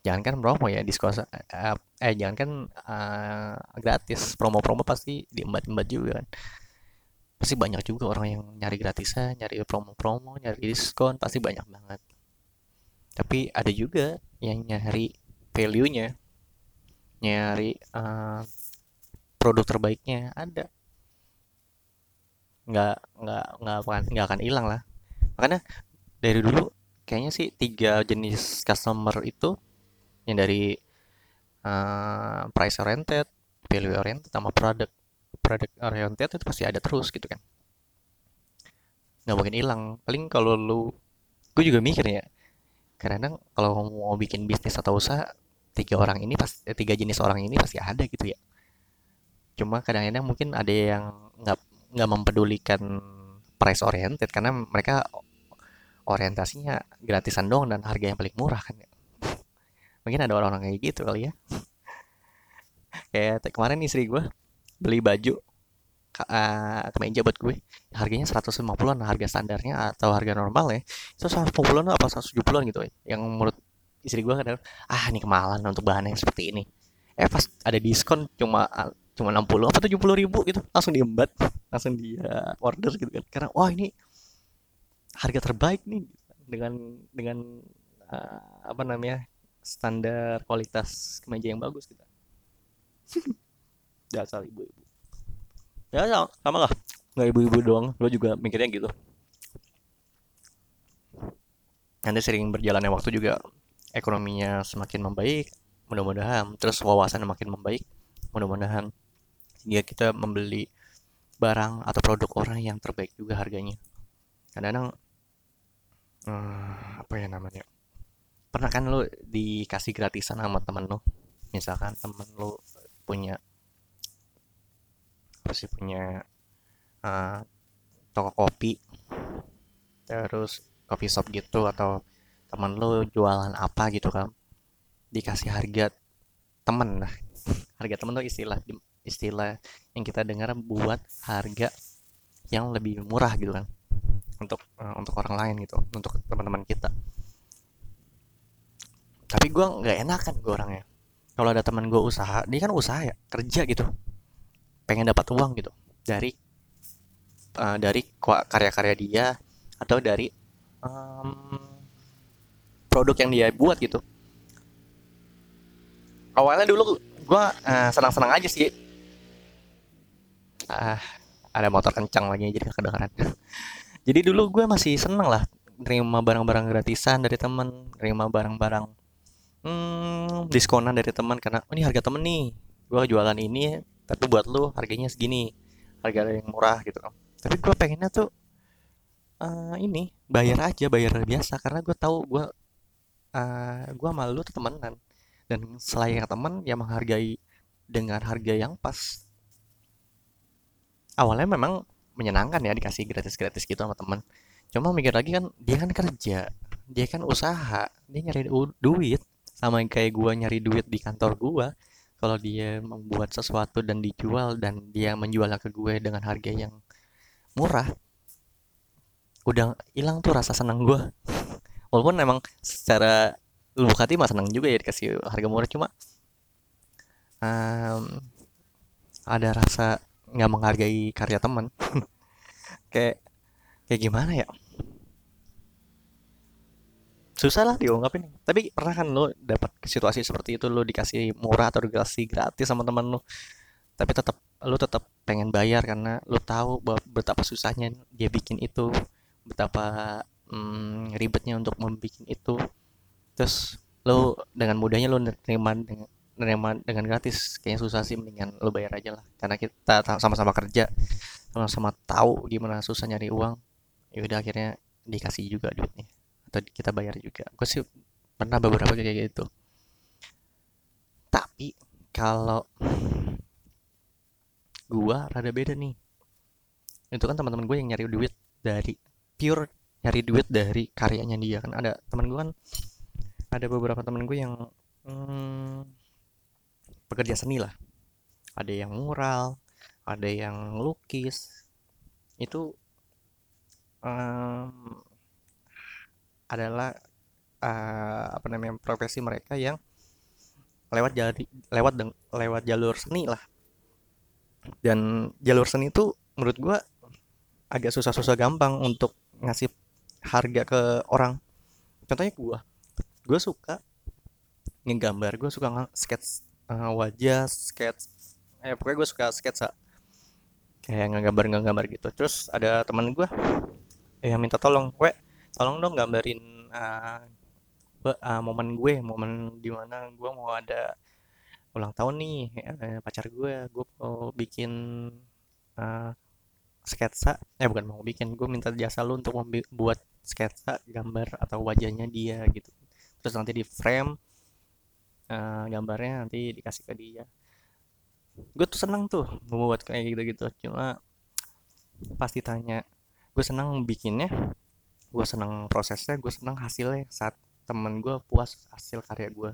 Jangan kan promo ya diskon eh, eh jangan kan uh, gratis. Promo-promo pasti diembat-embat juga kan. Pasti banyak juga orang yang nyari gratisan nyari promo-promo nyari diskon pasti banyak banget. Tapi ada juga yang nyari value-nya nyari uh, produk terbaiknya ada. Nggak nggak nggak akan nggak akan hilang lah. Makanya dari dulu kayaknya sih tiga jenis customer itu yang dari uh, price oriented value oriented sama product product oriented itu pasti ada terus gitu kan. Nggak mungkin hilang. Paling kalau lu gue juga mikir ya karena kalau mau bikin bisnis atau usaha tiga orang ini pas eh, tiga jenis orang ini pasti ada gitu ya. Cuma kadang-kadang mungkin ada yang nggak nggak mempedulikan price oriented karena mereka orientasinya gratisan dong dan harga yang paling murah kan ya. mungkin ada orang-orang kayak gitu kali ya. Kayak kemarin istri gue beli baju uh, kemeja buat gue. Harganya 150-an harga standarnya atau harga normal ya. Itu 150-an apa 170-an gitu ya yang menurut istri gue kadang ah ini kemahalan untuk bahan yang seperti ini. Eh pas ada diskon cuma cuma 60 apa 70 ribu gitu langsung diembat langsung dia order gitu kan. Karena wah ini harga terbaik nih dengan dengan uh, apa namanya standar kualitas kemeja yang bagus gitu. Dasar ibu-ibu. Ya sama lah. Nggak ibu-ibu doang lo juga mikirnya gitu. Nanti sering berjalannya waktu juga ekonominya semakin membaik mudah-mudahan. Terus wawasan makin membaik mudah-mudahan hingga kita membeli barang atau produk orang yang terbaik juga harganya. Kadang-kadang hmm, apa ya namanya pernah kan lo dikasih gratisan sama temen lo misalkan temen lo punya pasti punya uh, toko kopi terus coffee shop gitu atau temen lu jualan apa gitu kan dikasih harga temen lah. Harga temen tuh istilah istilah yang kita dengar buat harga yang lebih murah gitu kan untuk uh, untuk orang lain gitu untuk teman-teman kita. Tapi gue nggak enak kan gue orangnya. Kalau ada teman gue usaha dia kan usaha ya kerja gitu. Pengen dapat uang gitu dari uh, dari karya-karya dia atau dari um, produk yang dia buat gitu. Awalnya dulu gue uh, senang-senang aja sih. Ah ada motor kencang lagi jadi kedengaran jadi dulu gue masih seneng lah nerima barang-barang gratisan dari temen nerima barang-barang hmm, diskonan dari teman karena oh, ini harga temen nih gue jualan ini tapi buat lu harganya segini harga yang murah gitu tapi gue pengennya tuh uh, ini bayar aja bayar biasa karena gue tahu gue uh, gue malu tuh temenan. Dan selain teman yang menghargai dengan harga yang pas. Awalnya memang menyenangkan ya dikasih gratis-gratis gitu sama teman cuma mikir lagi kan dia kan kerja dia kan usaha dia nyari duit. Sama kayak gua nyari duit di kantor gua kalau dia membuat sesuatu dan dijual dan dia menjualnya ke gue dengan harga yang murah udah hilang tuh rasa senang gue walaupun emang secara lubuk hati mah senang juga ya dikasih harga murah cuma um, ada rasa nggak menghargai karya teman. Kayak kayak gimana ya? Susah lah diungkapin. Tapi pernah kan lo dapat situasi seperti itu lo dikasih murah atau dikasih gratis sama teman lo tapi tetap lo tetap pengen bayar karena lo tahu betapa susahnya dia bikin itu betapa hmm, ribetnya untuk membuat itu. Terus lo dengan mudahnya lo nerima dengan nerima dengan gratis. Kayaknya susah sih mendingan lo bayar aja lah. Karena kita sama-sama kerja sama-sama tahu gimana susah nyari uang. Ya udah akhirnya dikasih juga duitnya. Atau kita bayar juga. Gue sih pernah beberapa kayak gitu. Tapi kalau gua rada beda nih. Itu kan teman-teman gue yang nyari duit dari pure nyari duit dari karyanya dia. Kan ada teman gue kan ada beberapa teman gue yang hmm, pekerja seni lah. Ada yang mural ada yang lukis itu um, adalah uh, apa namanya profesi mereka yang lewat jadi lewat lewat jalur seni lah. Dan jalur seni itu menurut gue agak susah-susah gampang untuk ngasih harga ke orang. Contohnya gue gue suka ngegambar gue suka sketch uh, wajah sketch eh pokoknya gue suka sketsa kayak ngegambar ngegambar gitu. Terus ada teman gue yang minta tolong we tolong dong gambarin uh, uh, momen gue momen di mana gue mau ada ulang tahun nih uh, pacar gue gue mau bikin uh, sketsa. Eh bukan mau bikin gue minta jasa lu untuk membuat sketsa gambar atau wajahnya dia gitu. Terus nanti di frame uh, gambarnya nanti dikasih ke dia. Gue tuh seneng tuh membuat kayak gitu gitu cuma pasti tanya gue seneng bikinnya gue seneng prosesnya gue seneng hasilnya saat temen gue puas hasil karya gue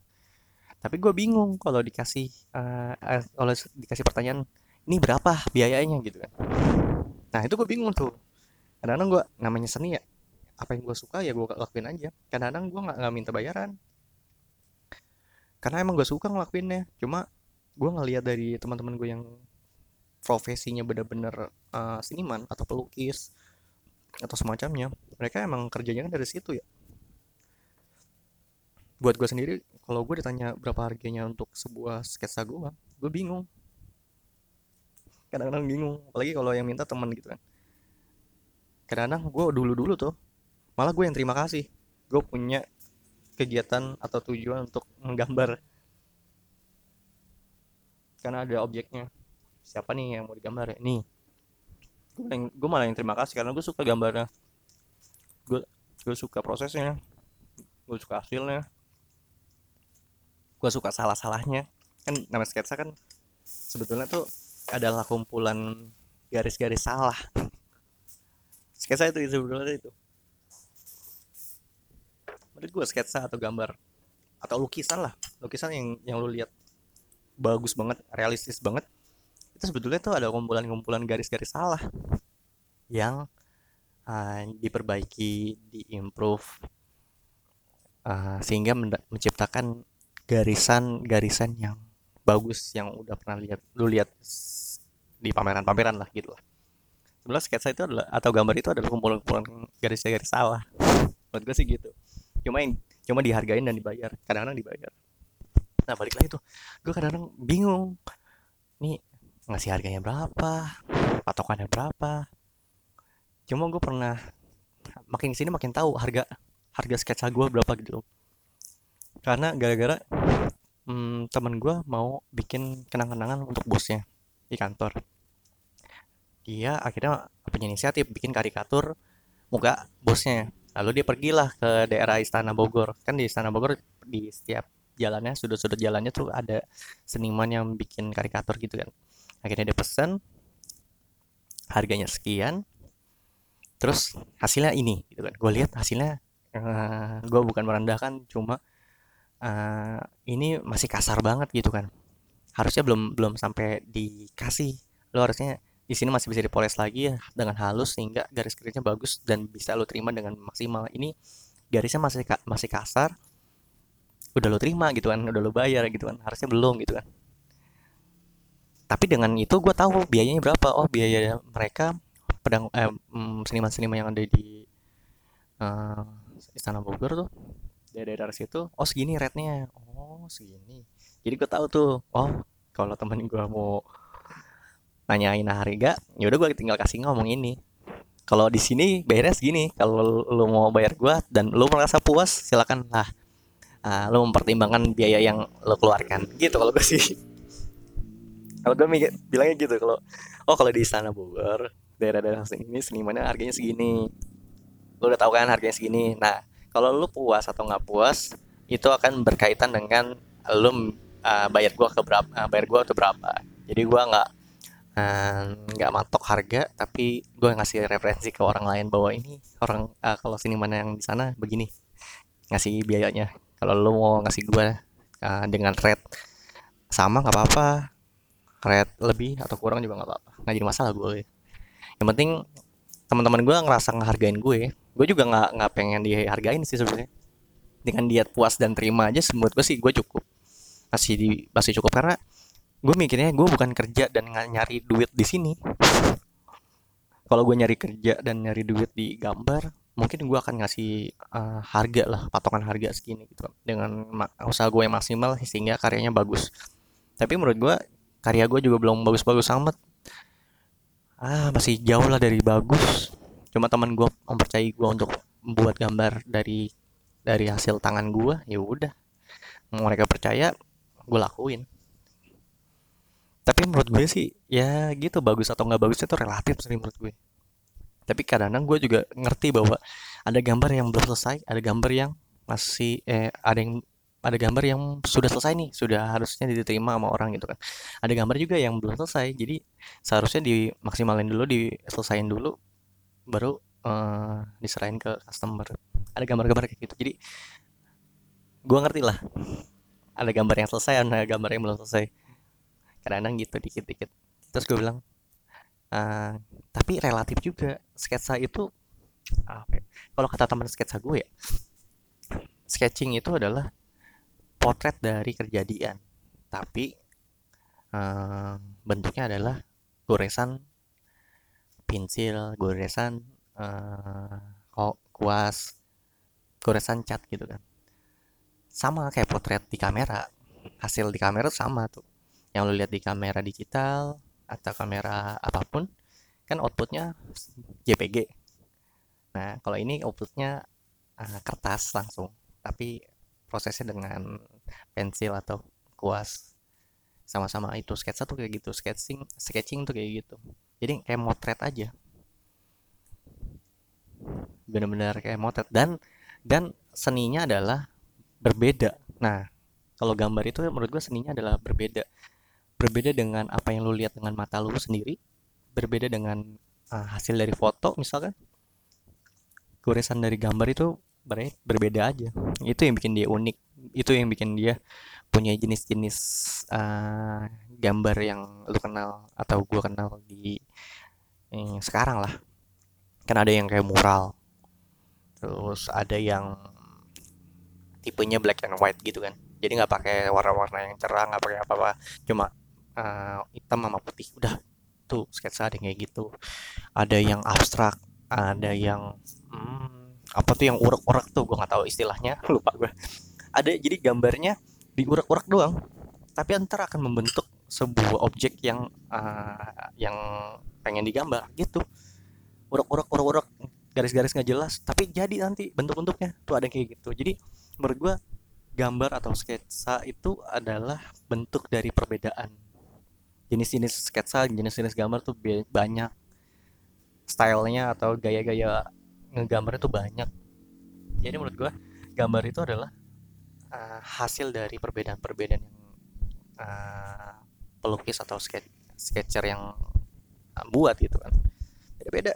tapi gue bingung kalau dikasih uh, kalau dikasih pertanyaan ini berapa biayanya? gitu kan nah itu gue bingung tuh. Kadang-kadang gue namanya seni ya apa yang gue suka ya gue lakuin aja. Kadang-kadang gue nggak minta bayaran. Karena emang gue suka ngelakuinnya. Cuma gue ngeliat dari teman-teman gue yang profesinya bener-bener uh, seniman atau pelukis atau semacamnya mereka emang kerjanya kan dari situ ya. Buat gue sendiri kalau gue ditanya berapa harganya untuk sebuah sketsa gue gue bingung kadang-kadang bingung. Apalagi kalau yang minta teman gitu kan. Kadang-kadang gue dulu-dulu tuh malah gue yang terima kasih. Gue punya kegiatan atau tujuan untuk menggambar. Karena ada objeknya. Siapa nih yang mau digambar ya? Nih. Gue malah yang terima kasih karena gue suka gambarnya. Gue gue suka prosesnya. Gue suka hasilnya. Gue suka salah salahnya kan nama sketsa kan sebetulnya tuh adalah kumpulan garis-garis salah. Sketsa itu sebetulnya itu. Menurut gue sketsa atau gambar atau lukisan lah. Lukisan yang yang lu lihat bagus banget realistis banget itu sebetulnya tuh ada kumpulan-kumpulan garis-garis salah yang uh, diperbaiki, diimprove uh, sehingga menciptakan garisan-garisan yang bagus yang udah pernah lihat lu lihat di pameran-pameran lah gitu lah. Sebenarnya sketsa itu adalah atau gambar itu adalah kumpulan-kumpulan garis-garis salah. Menurut gue sih gitu. Cuma yang cuma dihargain dan dibayar. Kadang-kadang dibayar. Nah balik lagi tuh, gue kadang-kadang bingung. Nih ngasih harganya berapa patokannya berapa cuma gue pernah makin ke sini makin tahu harga harga sketsa gue berapa gitu karena gara-gara hmm, temen gue mau bikin kenang-kenangan untuk bosnya di kantor. Dia akhirnya punya inisiatif bikin karikatur muka bosnya. Lalu dia pergilah ke daerah Istana Bogor. Kan di Istana Bogor di setiap jalannya sudut-sudut jalannya tuh ada seniman yang bikin karikatur gitu kan. Akhirnya dia pesan harganya sekian terus hasilnya ini gitu kan. Gue lihat hasilnya uh, eh, gue bukan merendahkan cuma uh, ini masih kasar banget gitu kan. Harusnya belum belum sampai dikasih. Lo harusnya di sini masih bisa dipoles lagi ya dengan halus sehingga garis-garisnya bagus dan bisa lo terima dengan maksimal. Ini garisnya masih masih kasar. Udah lo terima gitu kan udah lo bayar gitu kan harusnya belum gitu kan. Tapi dengan itu gue tahu biayanya berapa. Oh biaya mereka pedang eh, mm, seniman-seniman yang ada di uh, Istana Bogor tuh dari daerah situ oh segini rate-nya. Oh segini. Jadi gue tahu tuh oh kalau temen gue mau nanyain harga ya udah gue tinggal kasih ngomong ini. Kalau di sini bayarnya segini kalau lo mau bayar gue dan lo merasa puas silakan lah uh, lo mempertimbangkan biaya yang lo keluarkan. Gitu kalau gue sih. Kalau gue bilangnya gitu kalau oh kalau di istana Bogor daerah-daerah ini senimannya harganya segini. Lo udah tahu kan harganya segini. Nah kalau lo puas atau nggak puas itu akan berkaitan dengan lo uh, bayar gue ke berapa uh, bayar gue atau berapa. Jadi gue nggak nggak uh, matok harga tapi gue ngasih referensi ke orang lain bahwa ini orang uh, kalau sini mana yang di sana begini ngasih biayanya. Kalau lo mau ngasih gue uh, dengan rate sama nggak apa-apa. Rate lebih atau kurang juga nggak apa-apa. Nggak jadi masalah gue yang penting teman-teman gue ngerasa ngehargain gue gue juga nggak nggak pengen dihargain sih sebenarnya. Dengan dia puas dan terima aja semut gue sih gue cukup. Masih di masih cukup karena gue mikirnya gue bukan kerja dan nyari duit di sini. Kalau gue nyari kerja dan nyari duit di gambar mungkin gue akan ngasih uh, harga lah patokan harga segini gitu. Dengan usaha gue yang maksimal sehingga karyanya bagus. Tapi menurut gue karya gue juga belum bagus-bagus amat. Ah masih jauh lah dari bagus cuma teman gue mempercayai gue untuk membuat gambar dari dari hasil tangan gue ya udah. Mereka percaya gue lakuin. Tapi menurut gue sih ya gitu bagus atau nggak bagus itu relatif sih menurut gue. Tapi kadang-kadang gue juga ngerti bahwa ada gambar yang belum selesai ada gambar yang masih eh ada yang ada gambar yang sudah selesai nih sudah harusnya diterima sama orang gitu kan. Ada gambar juga yang belum selesai jadi seharusnya dimaksimalin dulu diselesain dulu baru uh, diserahin ke customer. Ada gambar-gambar kayak gitu. Jadi gue ngerti lah. Ada gambar yang selesai ada gambar yang belum selesai. Kadang-kadang gitu dikit-dikit. Terus gue bilang uh, tapi relatif juga sketsa itu apa ya? kalau kata teman sketsa gue ya sketching itu adalah potret dari kejadian. Tapi uh, bentuknya adalah goresan pensil goresan uh, kuas goresan cat gitu kan. Sama kayak potret di kamera. Hasil di kamera sama tuh. Yang lo lihat di kamera digital atau kamera apa pun kan outputnya JPG nah kalau ini outputnya uh, kertas langsung. Tapi prosesnya dengan pensil atau kuas sama-sama itu sketsa tuh kayak gitu sketching sketching tuh kayak gitu. Jadi kayak motret aja. Benar-benar kayak motret. Dan dan seninya adalah berbeda. Nah kalau gambar itu menurut gue seninya adalah berbeda. Berbeda dengan apa yang lu lihat dengan mata lu sendiri berbeda dengan uh, hasil dari foto misalkan. Goresan dari gambar itu berbeda aja. Itu yang bikin dia unik. Itu yang bikin dia punya jenis-jenis uh, gambar yang lu kenal atau gua kenal di eh, sekarang lah. Kan ada yang kayak mural terus ada yang tipenya black and white gitu kan. Jadi nggak pakai warna-warna yang cerah nggak pakai apa-apa. Cuma uh, hitam sama putih udah. Tuh sketsa ada yang kayak gitu. Ada yang abstrak ada yang hmm, apa tuh yang urak-urak tuh gue nggak tahu istilahnya lupa gue ada jadi gambarnya diurak-urak doang. Tapi antar akan membentuk sebuah objek yang uh, yang pengen digambar gitu. Urak-urak urak-urak garis-garis nggak jelas tapi jadi nanti bentuk-bentuknya tuh ada kayak gitu. Jadi menurut gue gambar atau sketsa itu adalah bentuk dari perbedaan. Jenis-jenis sketsa jenis-jenis gambar tuh banyak. Stylenya atau gaya-gaya ngegambar itu banyak. Jadi menurut gue gambar itu adalah uh, hasil dari perbedaan-perbedaan yang uh, pelukis atau sketch sketcher yang uh, buat gitu kan. Beda-beda.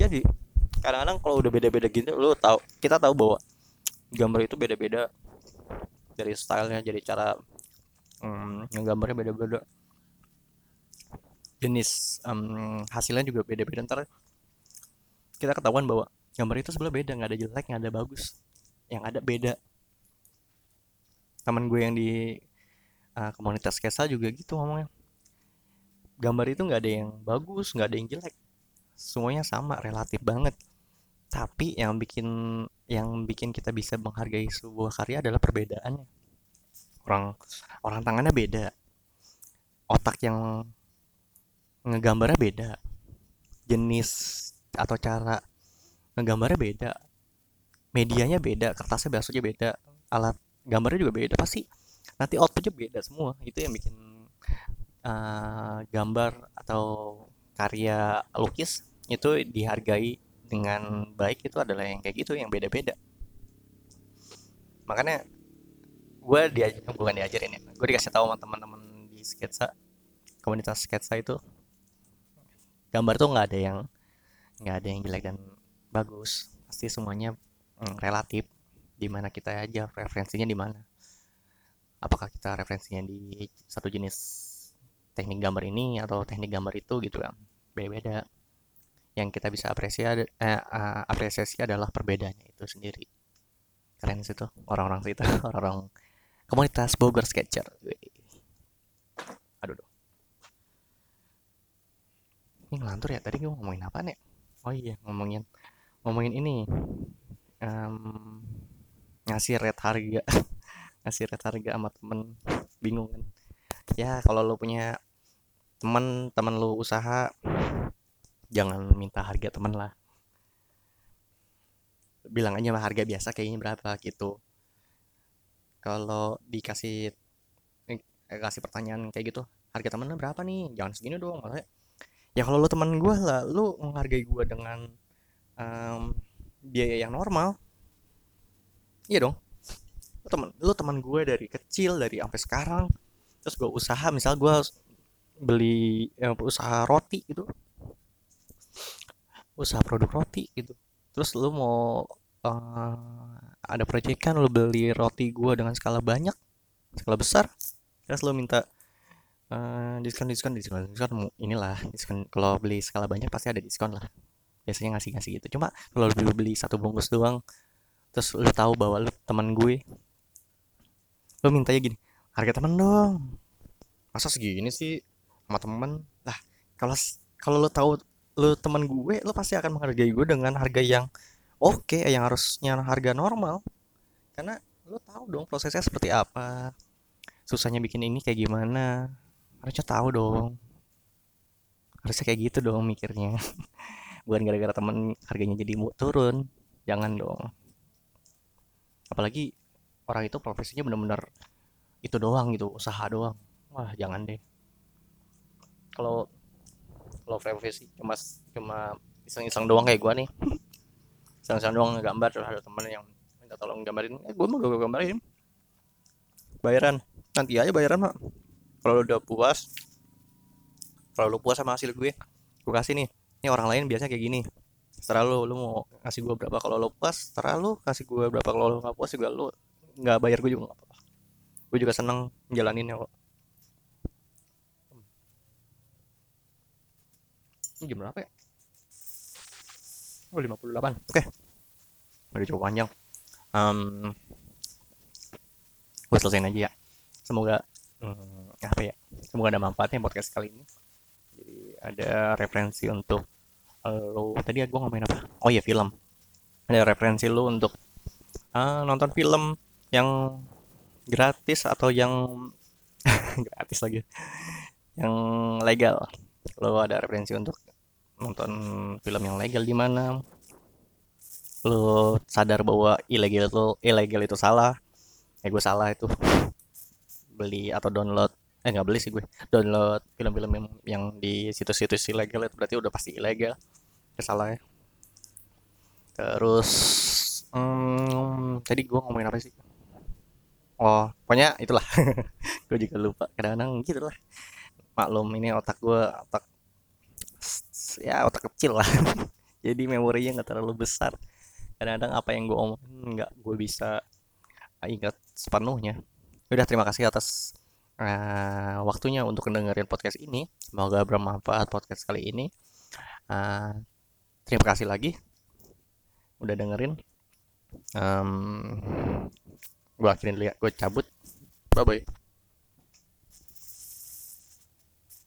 Lagi kadang-kadang kalau udah beda-beda gitu lu tahu kita tahu bahwa gambar itu beda-beda dari stylenya jadi cara hmm, gambarnya beda-beda. Jenis um, hasilnya juga beda-beda. Ntar kita ketahuan bahwa gambar itu sebelah beda nggak ada jelek nggak ada bagus yang ada beda. Teman gue yang di uh, komunitas kesa juga gitu ngomongnya. Gambar itu nggak ada yang bagus nggak ada yang jelek. Semuanya sama relatif banget. Tapi yang bikin yang bikin kita bisa menghargai sebuah karya adalah perbedaannya. Orang orang tangannya beda. Otak yang ngegambarnya beda. Jenis atau cara ngegambarnya beda medianya beda kertasnya biasanya beda alat gambarnya juga beda pasti nanti outputnya beda semua. Itu yang bikin uh, gambar atau karya lukis itu dihargai dengan baik itu adalah yang kayak gitu yang beda-beda. Makanya gue diajar bukan diajarin ya gue dikasih tahu sama teman-teman di sketsa komunitas sketsa itu gambar tuh nggak ada yang nggak ada yang jelek dan bagus. Pasti semuanya relatif di mana kita aja referensinya di mana. Apakah kita referensinya di satu jenis teknik gambar ini atau teknik gambar itu gitu kan. Beda-beda. Yang kita bisa apresiasi eh, uh, apresiasi adalah perbedaannya itu sendiri. Keren sih tuh orang-orang situ orang-orang komunitas Bogor Sketcher. Aduh ini ngelantur ya tadi gue ngomongin apa nih oh iya ngomongin ngomongin ini um, ngasih rate harga. Ngasih rate harga sama temen. Bingung kan. Ya kalau lo punya temen temen lo usaha jangan minta harga temen lah. Bilang aja mah harga biasa kayaknya berapa gitu. Kalau dikasih eh, kasih pertanyaan kayak gitu harga temennya berapa nih? Jangan segini dong. Malah ya kalau lu teman gue lah lu menghargai gue dengan um, biaya yang normal. Iya dong. Lu teman lu teman gue dari kecil dari sampai sekarang. Terus gue usaha misal gue beli ya, usaha roti gitu. Usaha produk roti gitu. Terus lu mau uh, ada proyekan lu beli roti gue dengan skala banyak skala besar terus lu minta uh, diskon diskon diskon diskon. Inilah diskon. Kalau beli skala banyak pasti ada diskon lah biasanya ngasih ngasih gitu. Cuma kalau lu beli satu bungkus doang terus lu tahu bahwa lu teman gue lu mintanya gini harga temen dong. Masa segini sih sama temen? Lah kalau kalau lu tahu lu teman gue lu pasti akan menghargai gue dengan harga yang oke okay, yang harusnya harga normal. Karena lu tahu dong prosesnya seperti apa. Susahnya bikin ini kayak gimana? Harusnya tahu dong. Harusnya kayak gitu dong mikirnya bukan gara-gara temen harganya jadi turun. Jangan dong. Apalagi orang itu profesinya bener-bener itu doang gitu usaha doang. Wah jangan deh. Kalau kalau profesi cuma cuma iseng-iseng doang kayak gua nih. Iseng-iseng doang gambar terus ada temen yang minta tolong gambarin. Eh gua mau gue gambarin. Bayaran. Nanti aja bayaran mak. Kalau udah puas kalau lu puas sama hasil gue gue kasih nih ini orang lain biasanya kayak gini. Setelah lu lu mau kasih gue berapa kalau lu puas setelah lu kasih gue berapa kalau lu nggak puas juga lu nggak bayar gue juga nggak apa-apa. Gue juga seneng jalaninnya kok. Ini jam berapa ya? Oh 58 oke. Okay. udah cukup panjang. Um, gue selesaiin aja ya. Semoga hmm, apa ya? Semoga ada manfaatnya podcast kali ini jadi ada referensi untuk lo tadi gue ngomongin apa? Oh iya film. Ada referensi lo untuk uh, nonton film yang gratis atau yang gratis lagi yang legal. Lo ada referensi untuk nonton film yang legal di mana? Lo sadar bahwa ilegal itu ilegal itu salah? Eh gue salah itu. Beli atau download eh nggak beli sih gue. Download film-film yang, yang di situs-situs ilegal itu berarti udah pasti ilegal. Salah ya terus hmm, tadi gue ngomongin apa sih? Oh pokoknya itulah. Gue juga lupa kadang-kadang gitu lah maklum ini otak gue otak ya otak kecil lah. Jadi memorinya nggak terlalu besar. Kadang-kadang apa yang gue omongin nggak gue bisa ingat sepenuhnya. Udah terima kasih atas uh, waktunya untuk mendengarkan podcast ini. Semoga bermanfaat podcast kali ini. Uh, terima kasih lagi udah dengerin. Um, gue akhirin lihat gue cabut. Bye bye